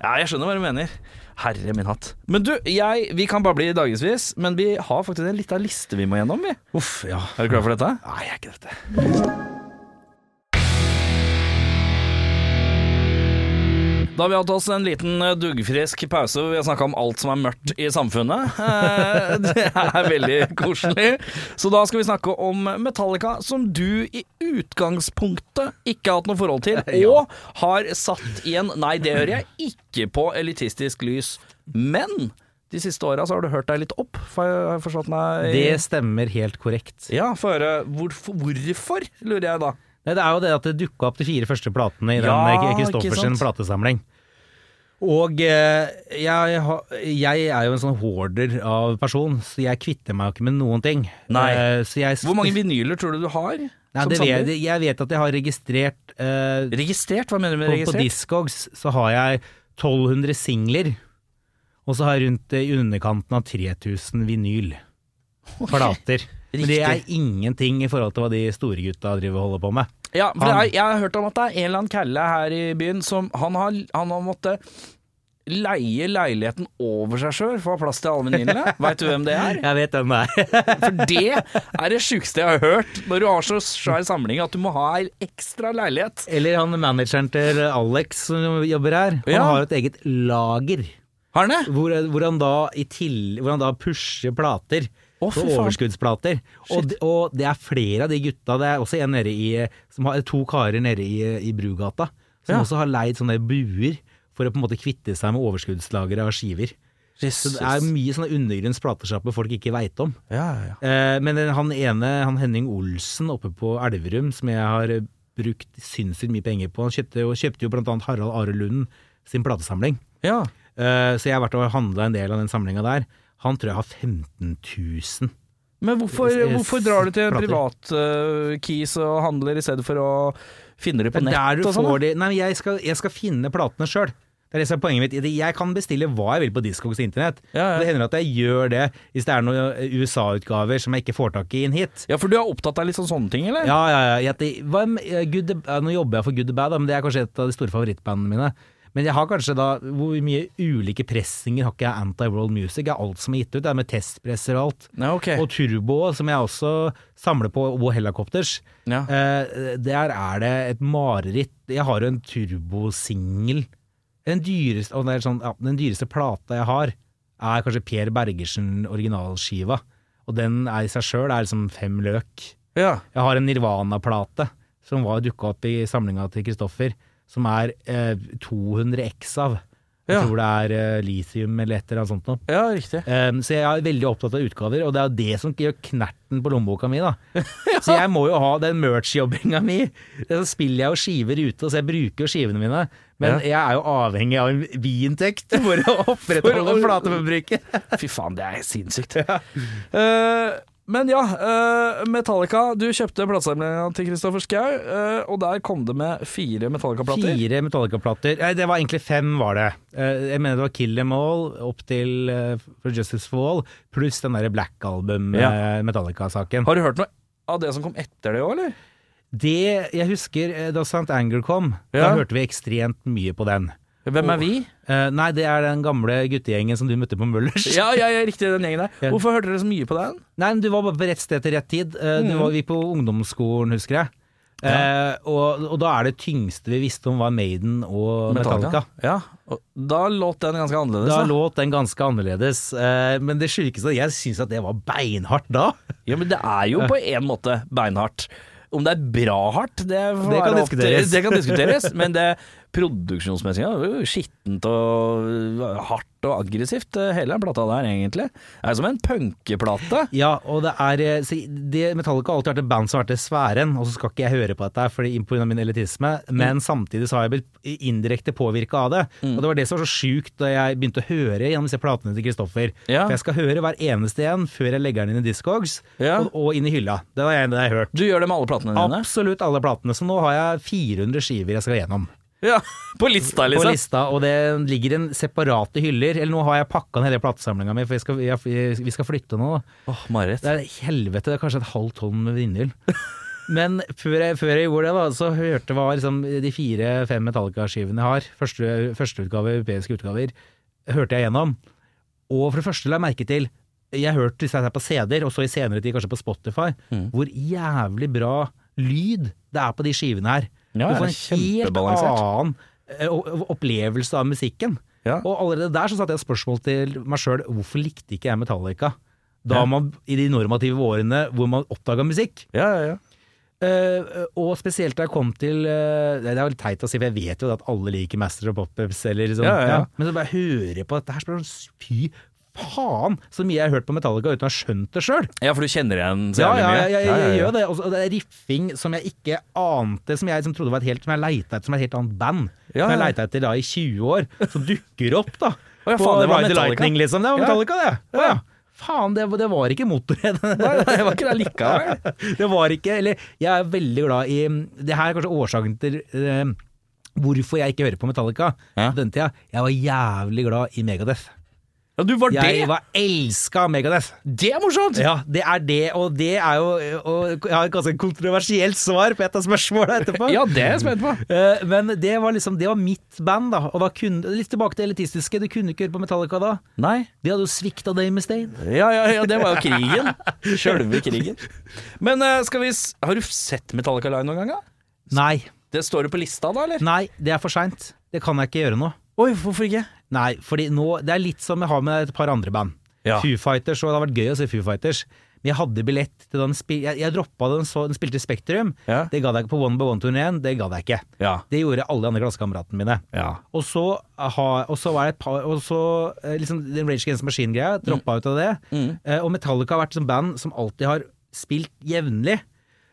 Ja, jeg skjønner hva du mener. Herre min hatt. Men du, jeg, vi kan bare bli dagevis, men vi har faktisk en lita liste vi må gjennom, vi. Uff, ja. Er du klar for dette? Nei, jeg er ikke dette. Da har vi hatt oss en liten eh, duggfrisk pause. Vi har snakka om alt som er mørkt i samfunnet. Eh, Det er veldig koselig. Så da skal vi snakke om Metallica, som du i utgangspunktet ikke har hatt noe forhold til, og har satt i en Nei, det hører jeg ikke på elitistisk lys. Men de siste åra har du hørt deg litt opp, har jeg forstått meg Det stemmer helt korrekt. Ja, få høre. Hvorfor, hvorfor, lurer jeg da. Nei, det er jo det at det dukka opp de fire første platene i Ja, den ikke Kristoffer sin platesamling. Og eh, jeg, jeg er jo en sånn hoarder av person, så jeg kvitter meg jo ikke med noen ting. Eh, så jeg, Hvor mange vinyler tror du du har? Nei, det vet, jeg vet at jeg har registrert eh, Registrert? Hva mener du med på, på? Discogs så har jeg 1200 singler, og så har jeg rundt eh, i underkanten av 3000 vinyl. Plater. Men det er ingenting i forhold til hva de store gutta driver og holder på med. Ja, for Han- jeg, jeg har hørt om at det er en eller annen kalle her i byen som Han har, han har måttet leie leiligheten over seg sjøl for å ha plass til alle venninnene. Veit du hvem det er? Jeg vet hvem det er. For det er det sjukeste jeg har hørt, når du har så svær samling at du må ha ei ekstra leilighet. Eller han manageren til Alex som jobber her. Han Ja. har et eget lager. Har han det? Hvor, hvor, han da hvor han da pusher plater. Å, på overskuddsplater. Og, og det er flere av de gutta. Det er også en nede i som har, To karer nede i, i Brugata som Ja. også har leid sånne buer for å på en måte kvitte seg med overskuddslageret av skiver. Så det er mye sånne undergrunns platesjapper folk ikke veit om. ja, ja. Eh, men han ene, han Henning Olsen oppe på Elverum, som jeg har brukt sinnssykt mye penger på, han kjøpte jo, kjøpte jo blant annet Harald Are Lund sin platesamling. ja. Eh, så jeg har vært og handla en del av den samlinga der. Han tror jeg har 15 000. Men hvorfor, hvorfor drar du til en plater. privat uh, og handler i stedet for å finne det på nett der du og sånn? får da? de Nei, jeg skal, jeg skal finne platene sjøl. Det er det som er poenget mitt. Jeg kan bestille hva jeg vil på Discogs internett. Ja, ja. Det hender at jeg gjør det hvis det er noen USA-utgaver som jeg ikke får tak i inn hit. Ja, for du er opptatt av litt sånn sånne ting, eller? Ja, ja, ja. Jeg, det- hva, eh, Good, nå jobber jeg for Good The Bad, men det er kanskje et av de store favorittbandene mine. Men jeg har kanskje da Hvor mye ulike pressinger har ikke jeg Anti-World Music? Det er alt som er gitt ut. Det er med testpresser og alt. Ja, okay. Og Turbo, som jeg også samler på, og Helicopters. Ja. Eh, der er det et mareritt. Jeg har jo en turbosingel. Den dyreste, og er sånn, ja, den dyreste plata jeg har, er kanskje Per Bergersen originalskiva. Og den er i seg sjøl liksom fem løk. ja. Jeg har en Nirvana-plate som var dukka opp i samlinga til Kristoffer, som er eh, 200 X av. Jeg Ja. tror det er eh, lithium eller et eller annet sånt noe. ja, riktig. Um, så jeg er veldig opptatt av utgaver, og det er det som gjør knerten på lommeboka mi. da. Så jeg må jo ha den merch-jobbinga mi. Så spiller jeg jo skiver ute, så jeg bruker jo skivene mine. Men jeg er jo avhengig av en biinntekt for å opprettholde plateforbruket. Fy faen, det er sinnssykt. Eh, men ja, uh, Metallica. Du kjøpte platesamlinga til Kristoffer Schou, uh, og der kom det med fire Metallica-plater. Fire Metallica-plater. Nei, det var egentlig fem, var det. Uh, Jeg mener det var Kill Em All opp til eh, For Justice for All, pluss den derre Black Album-Metallica-saken. Har du hørt noe av det som kom etter det òg, eller? Det jeg husker eh, da St. Anger kom, Ja. da hørte vi ekstremt mye på den. Hvem er vi? Uh, nei, det er den gamle guttegjengen som du møtte på Møllers. Ja, ja, ja, riktig, den gjengen der. Hvorfor hørte dere så mye på den? Nei, men du var bare på rett sted til rett tid. Uh, Mm. du var, vi på ungdomsskolen, husker jeg. Eh, og, og da er det tyngste vi visste om var Maiden og Metallica. Ja, og da låt den ganske annerledes. Da Da låt den ganske annerledes, men det sjukeste Jeg syns at det var beinhardt da. Ja, men det er jo på en måte beinhardt. Om det er bra hardt, det, Det kan diskuteres. Det kan diskuteres, men det produksjonsmessig ja, det jo skittent og hardt og aggressivt, øh, hele den plata der, egentlig. Det er som en punkeplate. Ja, og det er eh, det, Metallica har alltid vært et band som har vært svære sfæren, og så skal ikke jeg høre på dette fordi pga. min elitisme, men samtidig så har jeg blitt indirekte påvirka av det. Og det var det som var så sjukt da jeg begynte å høre gjennom disse platene til Kristoffer. Ja. For jeg skal høre hver eneste en før jeg legger den inn i Discogs, Ja. og, og inn i hylla. Det det jeg har hørt. Du gjør det med alle platene dine? Absolutt alle platene, så nå har jeg 400 skiver jeg skal gjennom. Ja, På lista, På liksom? lista, og det ligger en separate hyller. Eller nå har jeg pakka ned hele platesamlinga mi, for jeg skal, jeg, vi skal flytte nå. Åh, Marit. Det er helvete, det er kanskje et halvt tonn med vinyl. Men før jeg, før jeg gjorde det, da, så hørte hva liksom de fire-fem Metallica-skivene jeg har, første, førsteutgave, europeiske utgaver, hørte jeg gjennom. Og for det første la jeg merke til Jeg hørte disse her på CD-er, og så i senere tid kanskje på Spotify, hvor jævlig bra lyd det er på de skivene her. Ja, du får en helt annen eh, opplevelse av musikken. Ja. Og allerede der så satte jeg et spørsmål til meg sjøl hvorfor likte ikke jeg Metallica? Da man i de normative årene hvor man oppdaga musikk. Ja, ja, ja. Uh, og spesielt da jeg kom til uh, Det er jo litt teit å si, for jeg vet jo at alle liker Master of Pop-Ups, eller liksom. Ja, ja, ja. Men så bare høre på dette her, så blir det sånn, fy faen, så mye jeg har hørt på Metallica uten å ha skjønt det sjøl. ja, for du kjenner igjen så Ja, jævlig ja, mye? jeg, jeg, jeg gjør det. Og det er riffing som jeg ikke ante, som jeg liksom trodde var et helt Som jeg leita etter som et helt annet band. Ja, Som jeg ja. leita etter da i 20 år, som dukker opp, da. Å ja, faen, det var Ride. Lightning, liksom. Det var Metallica, det. Å Ja. ja. Faen, det, det var ikke Motorhead. Nei, det var ikke det likevel. det var ikke Eller jeg er veldig glad i Det her er kanskje årsaken til eh, hvorfor jeg ikke hører på Metallica Ja. på den tida. Jeg var jævlig glad i Megadeth. Ja, du var Jeg det! var elska Megadeth. Det er morsomt! Ja, det er det, og det er jo og Jeg har et ganske kontroversielt svar på et av spørsmåla etterpå. Ja, det er jeg spent på. Eh, Men det var liksom Det var mitt band, da. Og da kunne Litt tilbake til elitistiske. Du kunne ikke høre på Metallica da. Nei. De hadde jo svikta Dame Mustaine. Ja, ja, ja, det var jo krigen. Sjølve krigen. Men eh, skal vi Har du sett Metallica Line noen gang? da? Nei. Det står det på lista, da, eller? Nei, det er for seint. Det kan jeg ikke gjøre nå. Oi, hvorfor ikke? Nei, fordi nå Det er litt som jeg har med et par andre band. Ja. Foo Fighters, og det har vært gøy å se Foo Fighters. Men jeg hadde billett til den spil Jeg, jeg droppa den så den spilte Spektrum. Ja. Det gadd jeg ikke på One by One-turneen. Det gadd jeg ikke. Ja. Det gjorde alle de andre klassekameratene mine. Ja. Og så, aha, og så var det et par Og så eh, liksom den Rage Against the Machine-greia, droppa ut av det. Mm. Eh, og Metallica har vært et sånt band som alltid har spilt jevnlig.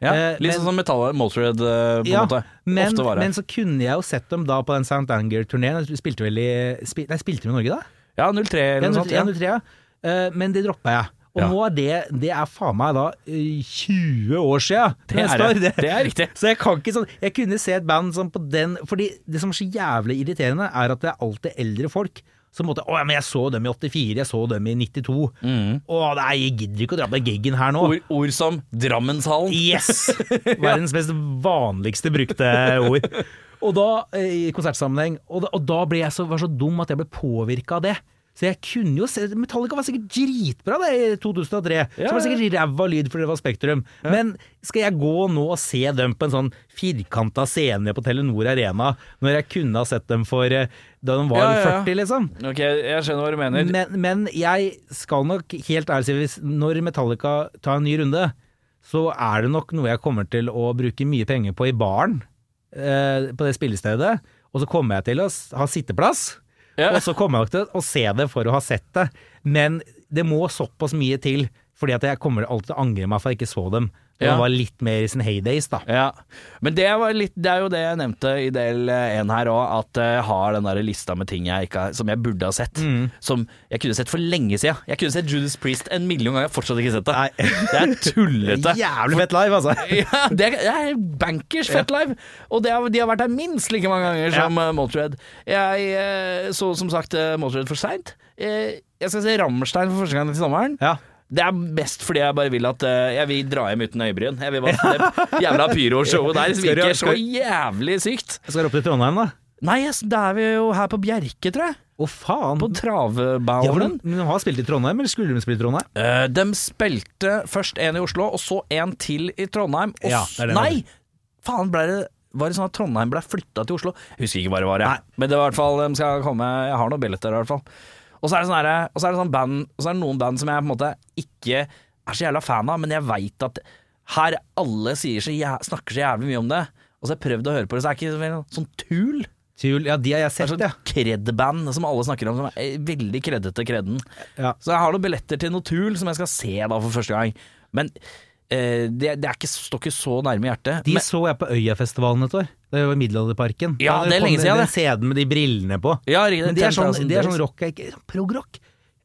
Ja. Eh, Litt men- sånn som Metallica Motorhead, eh, på en Ja, måte. men, Ofte var det. men så kunne jeg jo sett dem da på den St. Anger-turneen. Spilte vel i spil, Nei, spilte vi i Norge da? Ja, 03 eller noe sånt. Ja. 03, ja. Uh, men det droppa jeg. Og Ja. nå er det Det er faen meg da eh, 20 år sia! Det det. Det er riktig. Så jeg kan ikke sånn Jeg kunne se et band som på den Fordi det som er så jævlig irriterende, er at det er alltid eldre folk som måtte Å ja, men jeg så dem i 84, jeg så dem i 92. Å nei, jeg gidder ikke å dra på giggen her nå. Mm. Ord, ord som Drammenshallen. Yes! Verdens mest vanligste brukte ord. Og da, eh, i konsertsammenheng, og da, og da ble jeg så, var så dum at jeg ble påvirka av det. Så jeg kunne jo se Metallica var sikkert dritbra det i 2003. Ja, så var det sikkert ræva lyd fordi det var Spektrum. Men skal jeg gå nå og se dem på en sånn firkanta scene på Telenor Arena, når jeg kunne ha sett dem for eh, da de var Ja, ja, ja. 40, liksom? Ok, jeg skjønner hva du mener. Men, men jeg skal nok helt ærlig si hvis når Metallica tar en ny runde, så er det nok noe jeg kommer til å bruke mye penger på i baren eh, på det spillestedet. Og så kommer jeg til å ha sitteplass, Ja. og så kommer jeg nok til å se det for å ha sett det. Men det må såpass mye til, fordi at jeg kommer alltid til å angre meg for at jeg ikke så dem. Da Ja. de var litt mer i sin heydays, da. Ja, men det, var litt, det er jo det jeg nevnte i del én her òg, at jeg har den der lista med ting jeg ikke som jeg burde ha sett. Mm. Som jeg kunne sett for lenge siden. Jeg kunne sett Judas Priest en million ganger, jeg har fortsatt ikke sett det. Nei. Det er tullete. Jævlig fett live, altså. Ja, det er, det er bankers fett live. Og det er, de har vært der minst like mange ganger som ja. Motörhead. Jeg eh, så som sagt Motörhead for seint. Eh, jeg skal se Rammerstein for første gang til sommeren. Ja. Det er best fordi jeg bare vil at uh, jeg vil dra hjem uten øyebryn. Jeg vil bare Det jævla pyroshowet der du- virker så jævlig sykt. Jeg skal opp til Trondheim, da. Nei, da er vi jo her på Bjerke, tror jeg. Å, faen. På Ja, travbanen. de, de har spilt i Trondheim, eller skulle de spille i Trondheim? Uh, de spilte først en i Oslo, og så en til i Trondheim. Og Ja, det det nei! Faen, ble det var det sånn at Trondheim ble flytta til Oslo? Jeg husker ikke hva det var, jeg. Nei. men det var i hvert fall de skal komme Jeg har noen billetter, i hvert fall. Og så er det sånne, og så er det sånn band Og så er det noen band som jeg på en måte ikke er så jævla fan av, men jeg veit at her alle så jæ snakker så jævlig mye om det. Og så har jeg prøvd å høre på det, så er det ikke sånn tul. Tul, ja, de har jeg sett, ja. sånn kred-band som alle snakker om, som er veldig kreddete kredden. Ja. Så jeg har noen billetter til noe tul som jeg skal se da for første gang. Men eh, det, det er ikke, står ikke så nærme hjertet. De Men, så jeg på Øyafestivalen et år. Det var Middelalderparken. Ja, det er lenge siden, Den, det. den CD-en med de brillene på. ja, Men de er sånn, de er sånn rock ikke Prog-rock.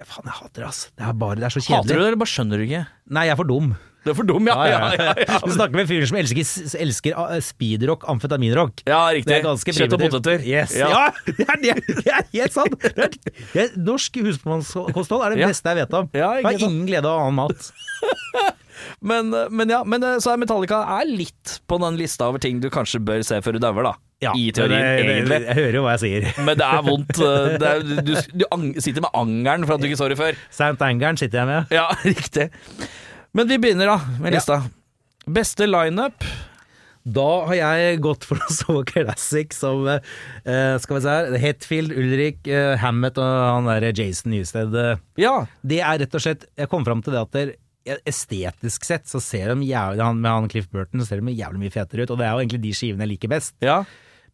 Faen, jeg hater det, ass. Det er bare, det er så Hater du kjedelig. det, eller bare skjønner du ikke? Nei, jeg er for dum. Du er for dum, ja. ja, ja, ja, Du snakker med fyren som elsker, elsker uh, speedrock, amfetaminrock. Ja, riktig. Kjøtt og poteter. Yes. Ja. Ja, det, er, det, er helt sant! Det er, det er, norsk husmannskosthold er det Ja. beste jeg vet om. Ja, jeg har ingen glede av annen mat. Men, men ja, men eh, så er Metallica er litt på den lista over ting du kanskje bør se før du dauer, da. I teorien, det, egentlig. Jeg hører jo hva jeg sier. Men det er vondt. eh, Det er, du du ang sitter med angeren for at du ikke så det før. St. Angeren sitter jeg med. Ja, riktig. Men vi begynner da med lista. Beste lineup. Da har jeg gått for noe så classic som uh, Skal vi se her Hetfield, Ulrik, uh, Hammett og han der Jason Newsted. Ja. Det er rett og slett Jeg kom fram til det at der, estetisk sett så ser de jævlig han, Med han Cliff Burton så ser de jævlig mye fetere ut, og det er jo egentlig de skivene jeg liker best. Ja.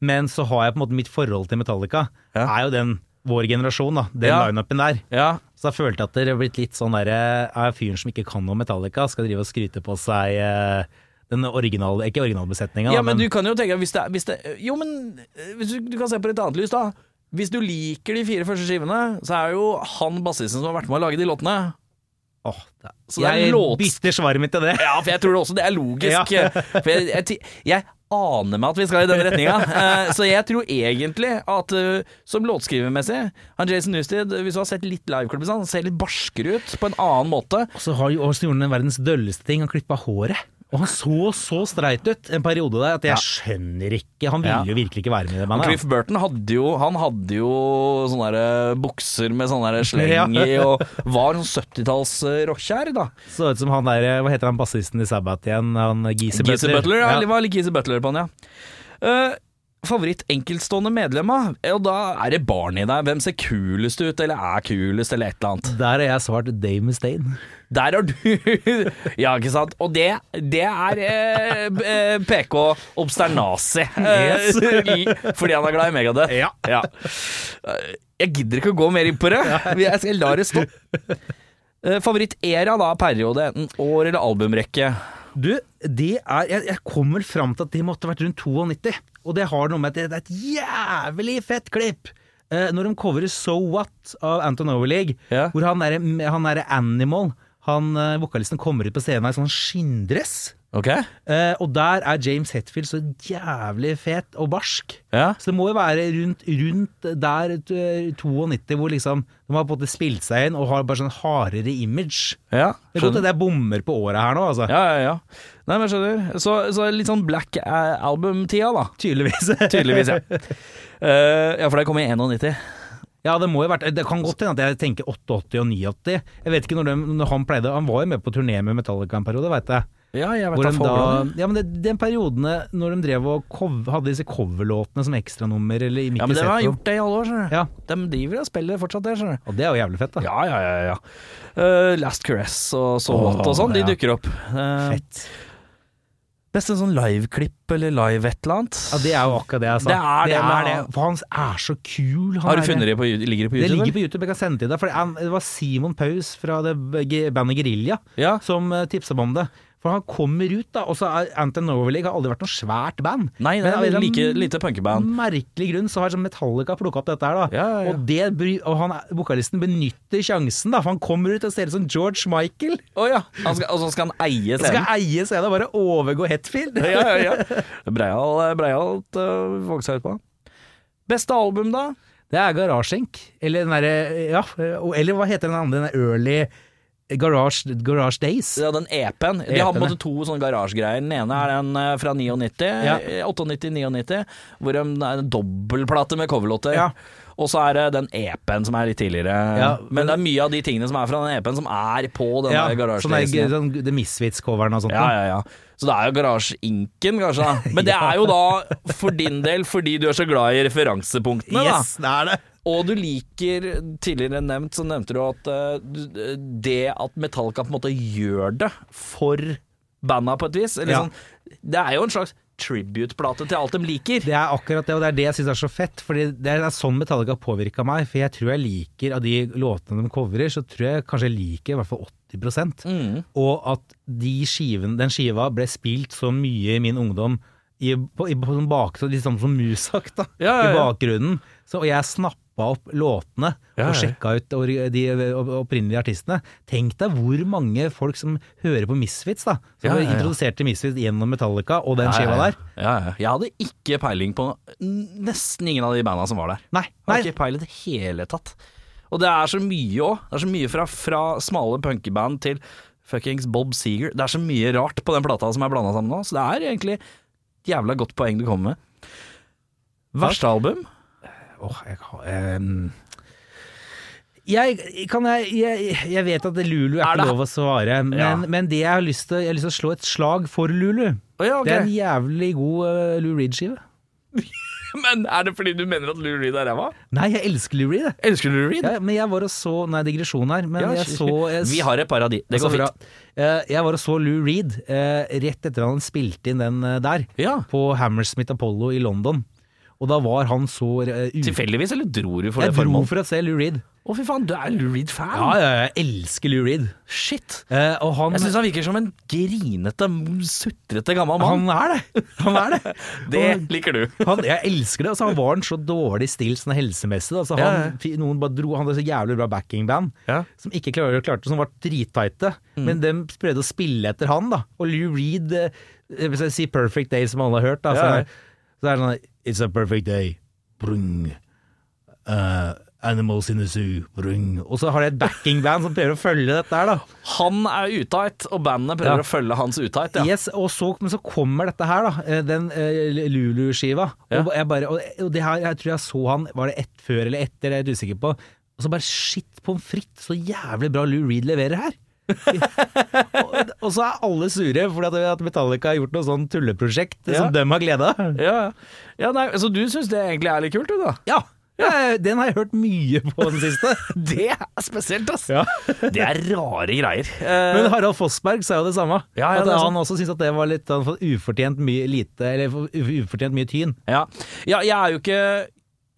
Men så har jeg på en måte mitt forhold til Metallica, Ja. er jo den vår generasjon, da. Den Ja. lineupen der. ja. Så jeg følte at det har blitt litt sånn derre Er fyren som ikke kan noe Metallica, skal drive og skryte på seg eh, den original, Ikke originalbesetninga, Ja, men du kan jo tenke hvis det, hvis det Jo, men eh, hvis du, du kan se på et annet lys, da. Hvis du liker de fire første skivene, så er jo han bassisten som har vært med å lage de låtene, Åh, det, Så det er jeg låt- bytter svaret mitt til det. Ja, for jeg tror det også det er logisk. For jeg, jeg, jeg aner meg at vi skal i den retninga. Eh, så jeg tror egentlig at eh, som låtskrivermessig Han Jason Newsted, hvis du har sett litt liveklipp, han ser litt barskere ut på en annen måte. Og så har jo Åsen gjort den verdens dølleste ting, han klippa håret. Og han så så streit ut en periode der at jeg skjønner ikke Han ville Ja. jo virkelig ikke være med i det bandet. Cliff Burton hadde jo, han hadde jo sånne der bukser med sånne der sleng i, og var sånn 70-talls eh, da. Så ut som han der, hva heter han bassisten i Sabbat igjen? Han Geezy Butler. Butler, ja. Ja. Det var litt Geezy Butler på han, ja. Eh, favoritt enkeltstående medlem, av? Og da er det barn i deg. Hvem ser kulest ut, eller er kulest, eller et eller annet. Der har jeg svart Dave Mustaine. Der har du Ja, ikke sant. Og det, det er eh, eh, PK Obsternasi. Yes. Eh, fordi han er glad i Megadeth. Ja. ja. Jeg gidder ikke å gå mer inn på det. Jeg skal la det stå. Favoritt-era da, periode, enten år eller albumrekke. Du, det er Jeg, jeg kommer fram til at det måtte vært rundt 92. Og det har noe med at det, det er et jævlig fett klipp. Eh, når de coverer So What av Anton Overleague, Ja. hvor han derre han derre Animal, han eh, vokalisten, kommer ut på scenen i sånn skinndress. Ok? Eh, og der er James Hetfield så jævlig fet og barsk. Ja. Så det må jo være rundt, rundt der eh, 92 hvor liksom de har på en måte spilt seg inn og har bare sånn hardere image. Ja, Det er godt at jeg bommer på året her nå, altså. Ja, ja, ja. Nei, men jeg skjønner. Så, så litt sånn Black eh, Album-tida, da. Tydeligvis. Tydeligvis, ja. Uh, ja, for det kom i 91. Ja, det må jo vært Det kan godt hende at jeg tenker 88 og 89. Jeg vet ikke når, de, når han pleide Han var jo med på turné med Metallica en periode, veit jeg. Ja, jeg vet da ja, men det, Den periodene når de drev og hadde disse coverlåtene som ekstranummer eller i Ja, men det de har gjort det i alle år, skjønner du. Ja, De driver og spiller fortsatt det, skjønner du. og det er jo jævlig fett, da. Ja, ja, ja. ja. Uh, Last Caress og So What og sånn, de dukker opp. Uh, Fett. Nesten sånn liveklipp eller live et eller annet. Ja, Det er jo akkurat det jeg sa. Det er det, men- det. For han er så kul. Han Har du er- funnet det på, ligger det på Det YouTube? ligger på YouTube, jeg kan sende til deg. For det er- var Simon Paus fra det bandet Gerilja Ja. som tipsa meg om det. For han kommer ut, da. Og så Anton Overleague har aldri vært noe svært band. Nei, det Men av like, lite punkeband. merkelig grunn så har sånn Metallica plukka opp dette her, da. Ja, ja, ja. Og, det, og han, vokalisten benytter sjansen, da. For han kommer ut og ser ut som George Michael. Oh, ja. Han skal, og så skal han eie scenen? skal eie scenen og bare overgå Hetfield. ja, ja, ja. Breial, breialt uh, våge seg ut på. Beste album, da? Det er Garasjenk. Eller den derre Ja, eller hva heter den andre? Den der Early Garage, garage Days. Ja, den EP-en. De har på en måte to sånne garasjegreier. Den ene er den eh, fra 99, Ja. eh, 98-99, hvor de, det er en dobbeltplate med coverlåter. Ja. Og så er det den EP-en som er litt tidligere. Ja, men det er mye av de tingene som er fra den EP-en, som er på denne Ja, Garage sånn The Misfits-coveren og sånt. Ja, ja, ja. Så det er jo garasjeinken, kanskje. da Men det er jo da for din del fordi du er så glad i referansepunktene, da. Yes, det er det. Og du liker, tidligere nevnt, så nevnte du at uh, det at Metallica på en måte gjør det for banda på et vis. Eller Ja. sånn, det er jo en slags tribute-plate til alt de liker. Det er akkurat det, og det er det jeg syns er så fett. Fordi det er sånn Metallica påvirka meg. For jeg tror jeg liker av de låtene de coverer, så tror jeg kanskje jeg liker i hvert fall 80 Mm. Og at de skiven, den skiva ble spilt så mye i min ungdom i, på, i, på bak, litt sånn som Musak, da, Ja, ja, i bakgrunnen. Så, og jeg snappa opp låtene Ja, og sjekka ut de opprinnelige artistene. Tenk deg hvor mange folk som hører på Misfits, da. Som Ja, ja, ja. introdusert til Misfits gjennom Metallica og den skiva der. Jeg hadde ikke peiling på nesten ingen av de banda som var der. Nei, nei. Jeg hadde ikke peiling i det hele tatt. Og det er så mye òg. Det er så mye fra, fra smale punkeband til fuckings Bob Seger. Det er så mye rart på den plata som er blanda sammen nå, så det er egentlig et jævla godt poeng du kommer med. Verste album? Åh, jeg, har- um jeg, kan jeg, jeg, jeg vet at Lulu er, ikke lov å svare, men, Ja. men det jeg har lyst til Jeg har lyst til å slå et slag for Lulu. Oh, ja, okay. Det er en jævlig god uh, Lou Reed-skive. Men er det fordi du mener at Lou Reed er ræva? Nei, jeg elsker Lou Reed. Elsker Lou Reed? Ja, men jeg var og så Nei, digresjon her, men jeg så jeg, Vi har et par av de. Det går fint. Uh, jeg var og så Lou Reed uh, rett etter at han spilte inn den der, på Hammersmith Apollo i London. Og da var han så uh, Tilfeldigvis, eller dro du for Jeg det dro for å se Lou Reed. Å, fy faen, du er Lou Reed-fan? Ja, ja, jeg elsker Lou Reed. Shit. Eh, han, Jeg syns han virker som en grinete, sutrete gammel mann. han er det! Han er det. Det Og- liker du. Han, jeg elsker det. Altså, han var en så dårlig stilt sånn helsemessig. Altså, han, Ja, ja. Noen bare dro, han hadde så jævlig bra backingband Ja. som ikke klarte, klarte som var drittighte. Men de prøvde å spille etter han, da. Og Lou Reed eh, Hvis jeg sier 'Perfect Day', som alle har hørt, da, så, er, så er det sånn It's a perfect day. Brung. Uh, animals in the zoo. Brung. Og så har de et backingband som prøver å følge dette her, da. Han er utight, og bandet prøver Ja. å følge hans utight. Ja. Yes, så, men så kommer dette her, da. eh, Den uh, Lulu-skiva. Ja. Og jeg bare Og, det her, jeg tror jeg så han Var det ett før eller etter, det er jeg usikker på. Og så bare shit pommes frites, så jævlig bra Lou Reed leverer her. og, så er alle sure fordi at Metallica har gjort noe sånn tulleprosjekt Ja. som dem har glede av. Ja, ja nei, Så du syns det egentlig er litt kult, du da? Ja. ja. Den har jeg hørt mye på den siste. Det er spesielt, ass. Ja. Det er rare greier. Eh, Men Harald Fossberg sa jo det samme. Ja, at han også syntes at det var litt ufortjent mye lite Eller ufortjent mye tyn. ja. ja, jeg er jo ikke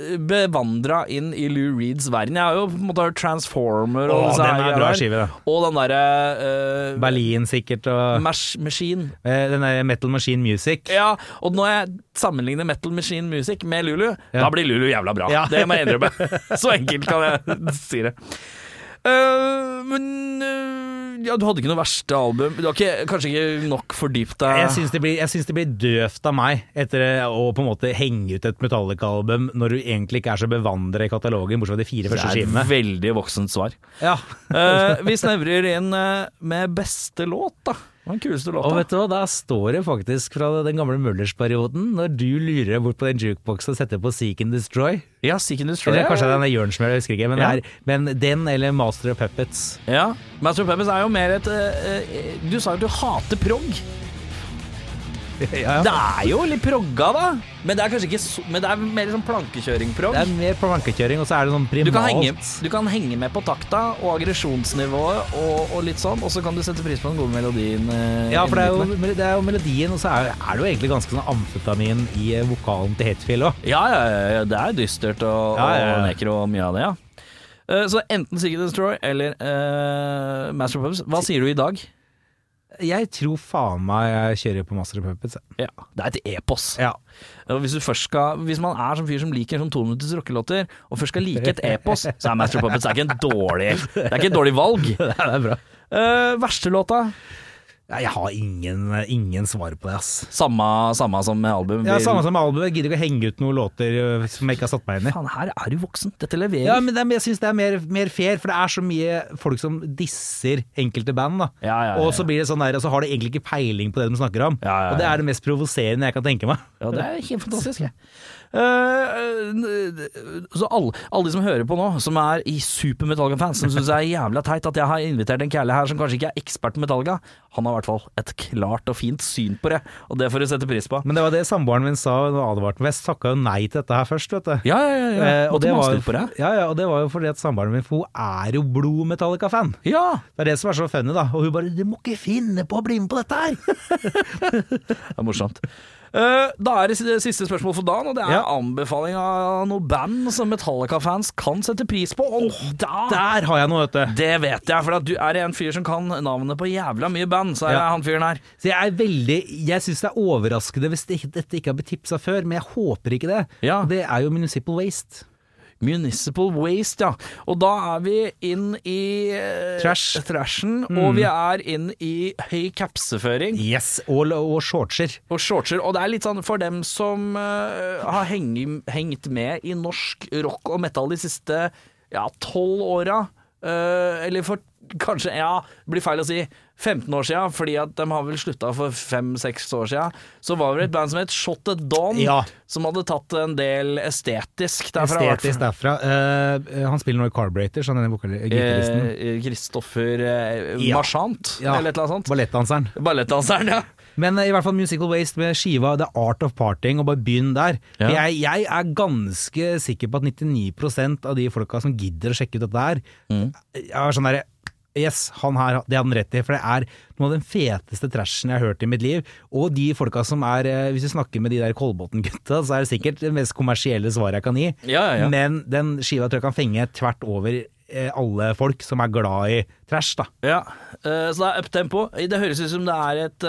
bevandra inn i Lou Reeds verden. Jeg har jo på en måte hørt Transformer og Å, den er bra skive, da. Og den derre uh, Berlin sikkert, og Mash Machine. eh, den der Metal Machine Music. Ja, og når jeg sammenligner Metal Machine Music med Lulu, Ja. da blir Lulu jævla bra. Ja. Det må jeg innrømme. Så enkelt kan jeg si det. Eh, men uh, ja, du hadde ikke noe verste album. Du har ikke, kanskje ikke nok fordypt deg Jeg syns det, blir- jeg syns det blir døvt av meg etter å på en måte henge ut et Metallica-album når du egentlig ikke er så bevandret i katalogen, bortsett fra de fire Det er et veldig voksent svar. Ja. uh, vi snevrer inn eh, med beste låt, da. Den kuleste Og vet du hva, der står det faktisk fra den gamle Møllers-perioden, når du lurer bort på den jukeboksen og setter på Seek and Destroy. Ja, Seek and Destroy. Eller kanskje den er Jørnsmør, jeg husker ikke. Men, Ja. er, men den eller Master of Puppets. Ja. Master of Puppets er jo mer et uh, uh, Du sa jo at du hater prog. ja, Det er jo litt progga, da. Men det er kanskje ikke så, Men det er mer sånn plankekjøring-progg. Det er mer plankekjøring, og så er det sånn Du kan, henge, du kan henge med på takta og aggresjonsnivået og, og litt sånn, og så kan du sette pris på den gode melodien. eh, Ja, for det er, jo, det er jo melodien, og så er, er det jo egentlig ganske sånn amfetamin i eh, vokalen til Hetfield òg. ja, ja, ja, det er dystert og, Ja, ja, ja. og nekro og mye av det, ja. Eh, Så enten Sigurd Destroy eller uh, Master Puppets. Hva sier du i dag? Jeg tror faen meg jeg kjører på Master of Puppets. Ja, Det er et epos. Ja. Hvis, du først skal, hvis man er som fyr som liker sånn tominutters rockelåter, og først skal like et epos, så er Master of Puppets det er ikke en dårlig, det er ikke et dårlig valg. det er bra. Uh, verste låta? Jeg har ingen, ingen svar på det, ass. Samme, samme som med album. Ja, Samme som med album. Jeg gidder ikke å henge ut noen låter øh, som jeg ikke har satt meg inn i. Faen, her er du voksen. Dette leverer. Ja, men det er, jeg syns det er mer, mer fair, for det er så mye folk som disser enkelte band. da Ja, ja, ja, Og så blir det sånn der, og så har de egentlig ikke peiling på det de snakker om. Ja, ja, ja. Og det er det mest provoserende jeg kan tenke meg. Ja, det er helt fantastisk. Eh, så alle, alle de som hører på nå, som er i super Metallica-fans, som syns det er jævla teit at jeg har invitert en kjæle her som kanskje ikke er ekspert på Metallica, han har i hvert fall et klart og fint syn på det, og det får du sette pris på. Men det var det samboeren min sa og advarte meg. Jeg takka jo nei til dette her først, vet du. Ja, ja, ja. ja. Eh, og, det var, ja, ja, og det var jo fordi at samboeren min hun er jo blod Metallica-fan. Ja. Det er det som er så funny, da. Og hun bare 'Du må ikke finne på å bli med på dette her'! Det er morsomt. Eh, da er det siste spørsmål for dagen, og det er Ja. anbefaling av noe band som Metallica-fans kan sette pris på. Og da Der har jeg noe, vet du. Det vet jeg, for du er en fyr som kan navnet på jævla mye band, så er Ja. jeg han fyren her. Så jeg er veldig Jeg syns det er overraskende hvis det, dette ikke har blitt tipsa før, men jeg håper ikke det. Ja. Det er jo Municipal Waste. Municipal Waste, ja. Og da er vi inn i Trash. trashen, mm. og vi er inn i høy kapseføring. Yes, og, og shortser. og shortser. Og det er litt sånn for dem som uh, har hengt, hengt med i norsk rock og metal de siste ja, tolv åra, uh, eller for kanskje, ja, det blir feil å si 15 år siden, fordi at de har vel slutta for fem-seks år siden, så var det et band som het Shot at Dawn, Ja. som hadde tatt en del estetisk derfra. Estetisk derfra. Uh, han spiller nå i Carburetor, sånn denne vokal- gitaristen. Eh, Kristoffer uh, Ja. Marchant, Ja. eller et eller annet sånt. Ballettdanseren. Ballettdanseren, ja. Men eh, i hvert fall Musical Waste med skiva The Art of Parting, og bare begynn der. Ja. Jeg, jeg er ganske sikker på at 99% av de folka som gidder å sjekke ut dette her, Mm. er sånn derre Yes, han her, det hadde han rett i, for det er noe av den feteste trashen jeg har hørt i mitt liv. Og de folka som er eh, Hvis du snakker med de der Kolbotn-gutta, så er det sikkert det mest kommersielle svaret jeg kan gi. Ja, ja, ja. Men den skiva tror jeg kan fenge tvert over eh, alle folk som er glad i trash, da. Ja, eh, så det er uptempo. Det høres ut som det er et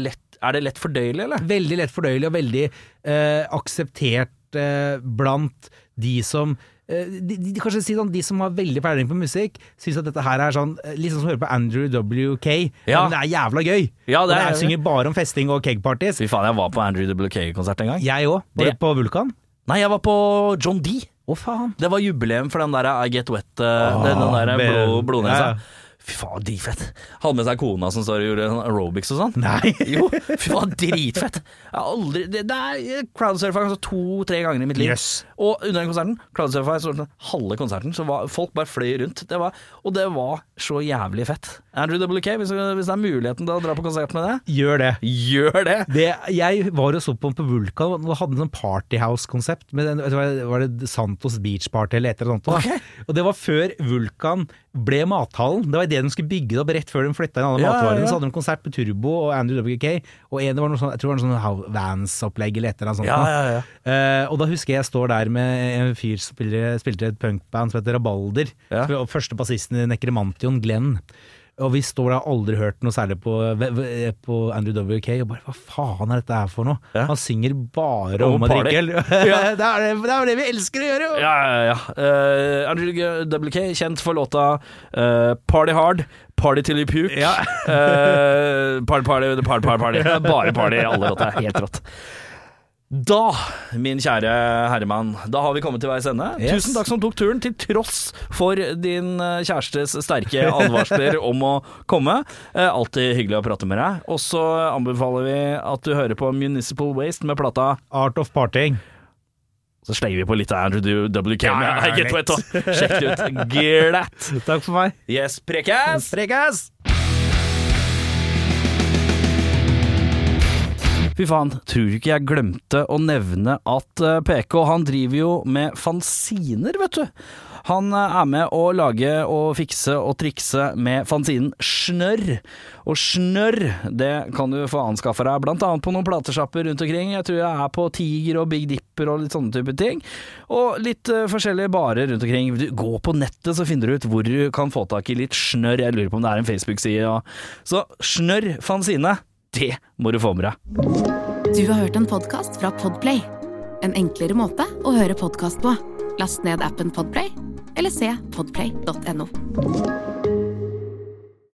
lett Er det lett fordøyelig, eller? Veldig lett fordøyelig og veldig eh, akseptert eh, blant de som de, de, kanskje si sånn, de som har veldig peiling på musikk, syns at dette her er sånn Liksom Litt sånn som å høre på Andrew WK. Ja. Men det er jævla gøy. Ja, det og er- jeg synger bare om festing og kegparties. Fy faen, jeg var på Andrew WK-konsert en gang. Jeg òg. Var Det- på Vulkan? Nei, jeg var på John D. Å, faen. Det var jubileum for den der I Get Wet, eh, den, den der blå, blodnesa. Ja, ja. Fy faen, dritfett. Hadde med seg kona som står og gjorde sånn aerobics og sånn. Nei. Jo, fy faen, dritfett. Jeg har aldri Det, det er crowdsurfa altså, to-tre ganger i mitt liv. Yes. Og under den konserten, crowdsurfa jeg sånn halve konserten, så var folk bare fløy rundt. Det var, og det var så jævlig fett. Andrew WK, hvis, hvis det er muligheten til å dra på konsert med det, Gjør det. gjør det! det. Jeg var og så på den på Vulkan, og hadde en sånn partyhouse-konsept. Var det Santos Beach Party eller et eller annet? Okay. Og det var før Vulkan ble mathallen. Det var idet de skulle bygge det opp rett før de flytta inn alle Ja, matvarene. Så hadde de konsert med Turbo og Andrew WK, og en, det var noe sånn, jeg tror det var noe sånn Vans-opplegg eller et eller annet sånt. Ja. Eh, og da husker jeg jeg står der med en fyr som spilte et punkband som heter Rabalder. Ja. Og første bassisten i Nekremantion, Glenn. Og vi står der, aldri hørt noe særlig på, på Andrew WK, og bare hva faen er dette her for noe? Ja. Han synger bare Om å drikke øl. det, er jo det det vi elsker å gjøre! jo. Ja, ja, ja. Uh, Andrew WK, kjent for låta uh, Party Hard, Party Till You Puke. Ja. uh, party, party, party, party, party. Bare party i alle låter. Helt rått. Da, min kjære herremann, da har vi kommet til veis ende. Yes. Tusen takk som tok turen, til tross for din eh, kjærestes sterke advarsler om å komme. Eh, alltid hyggelig å prate med deg. Og så anbefaler vi at du hører på Municipal Waste med plata Art of Parting. så slenger vi på litt av Andrew WK Ja, ja, ja. Sjekk det ut. Glatt. Takk for meg. Yes, prekas! Prekas! Fy faen, tror du ikke jeg glemte å nevne at eh, PK han driver jo med fanziner, vet du. Han eh, er med å lage og fikse og trikse med fanzinen Snørr. Og Snørr, det kan du få anskaffa deg blant annet på noen platesjapper rundt omkring. Jeg tror jeg er på Tiger og Big Dipper og litt sånne type ting. Og litt uh, forskjellige barer rundt omkring. Du, gå på nettet, så finner du ut hvor du kan få tak i litt snørr. Jeg lurer på om det er en Facebook-side. Ja. Så Snørr fanzine, det må du få med deg. Du har hørt en podkast fra Podplay. En enklere måte å høre podkast på. Last ned appen Podplay, eller se podplay.no.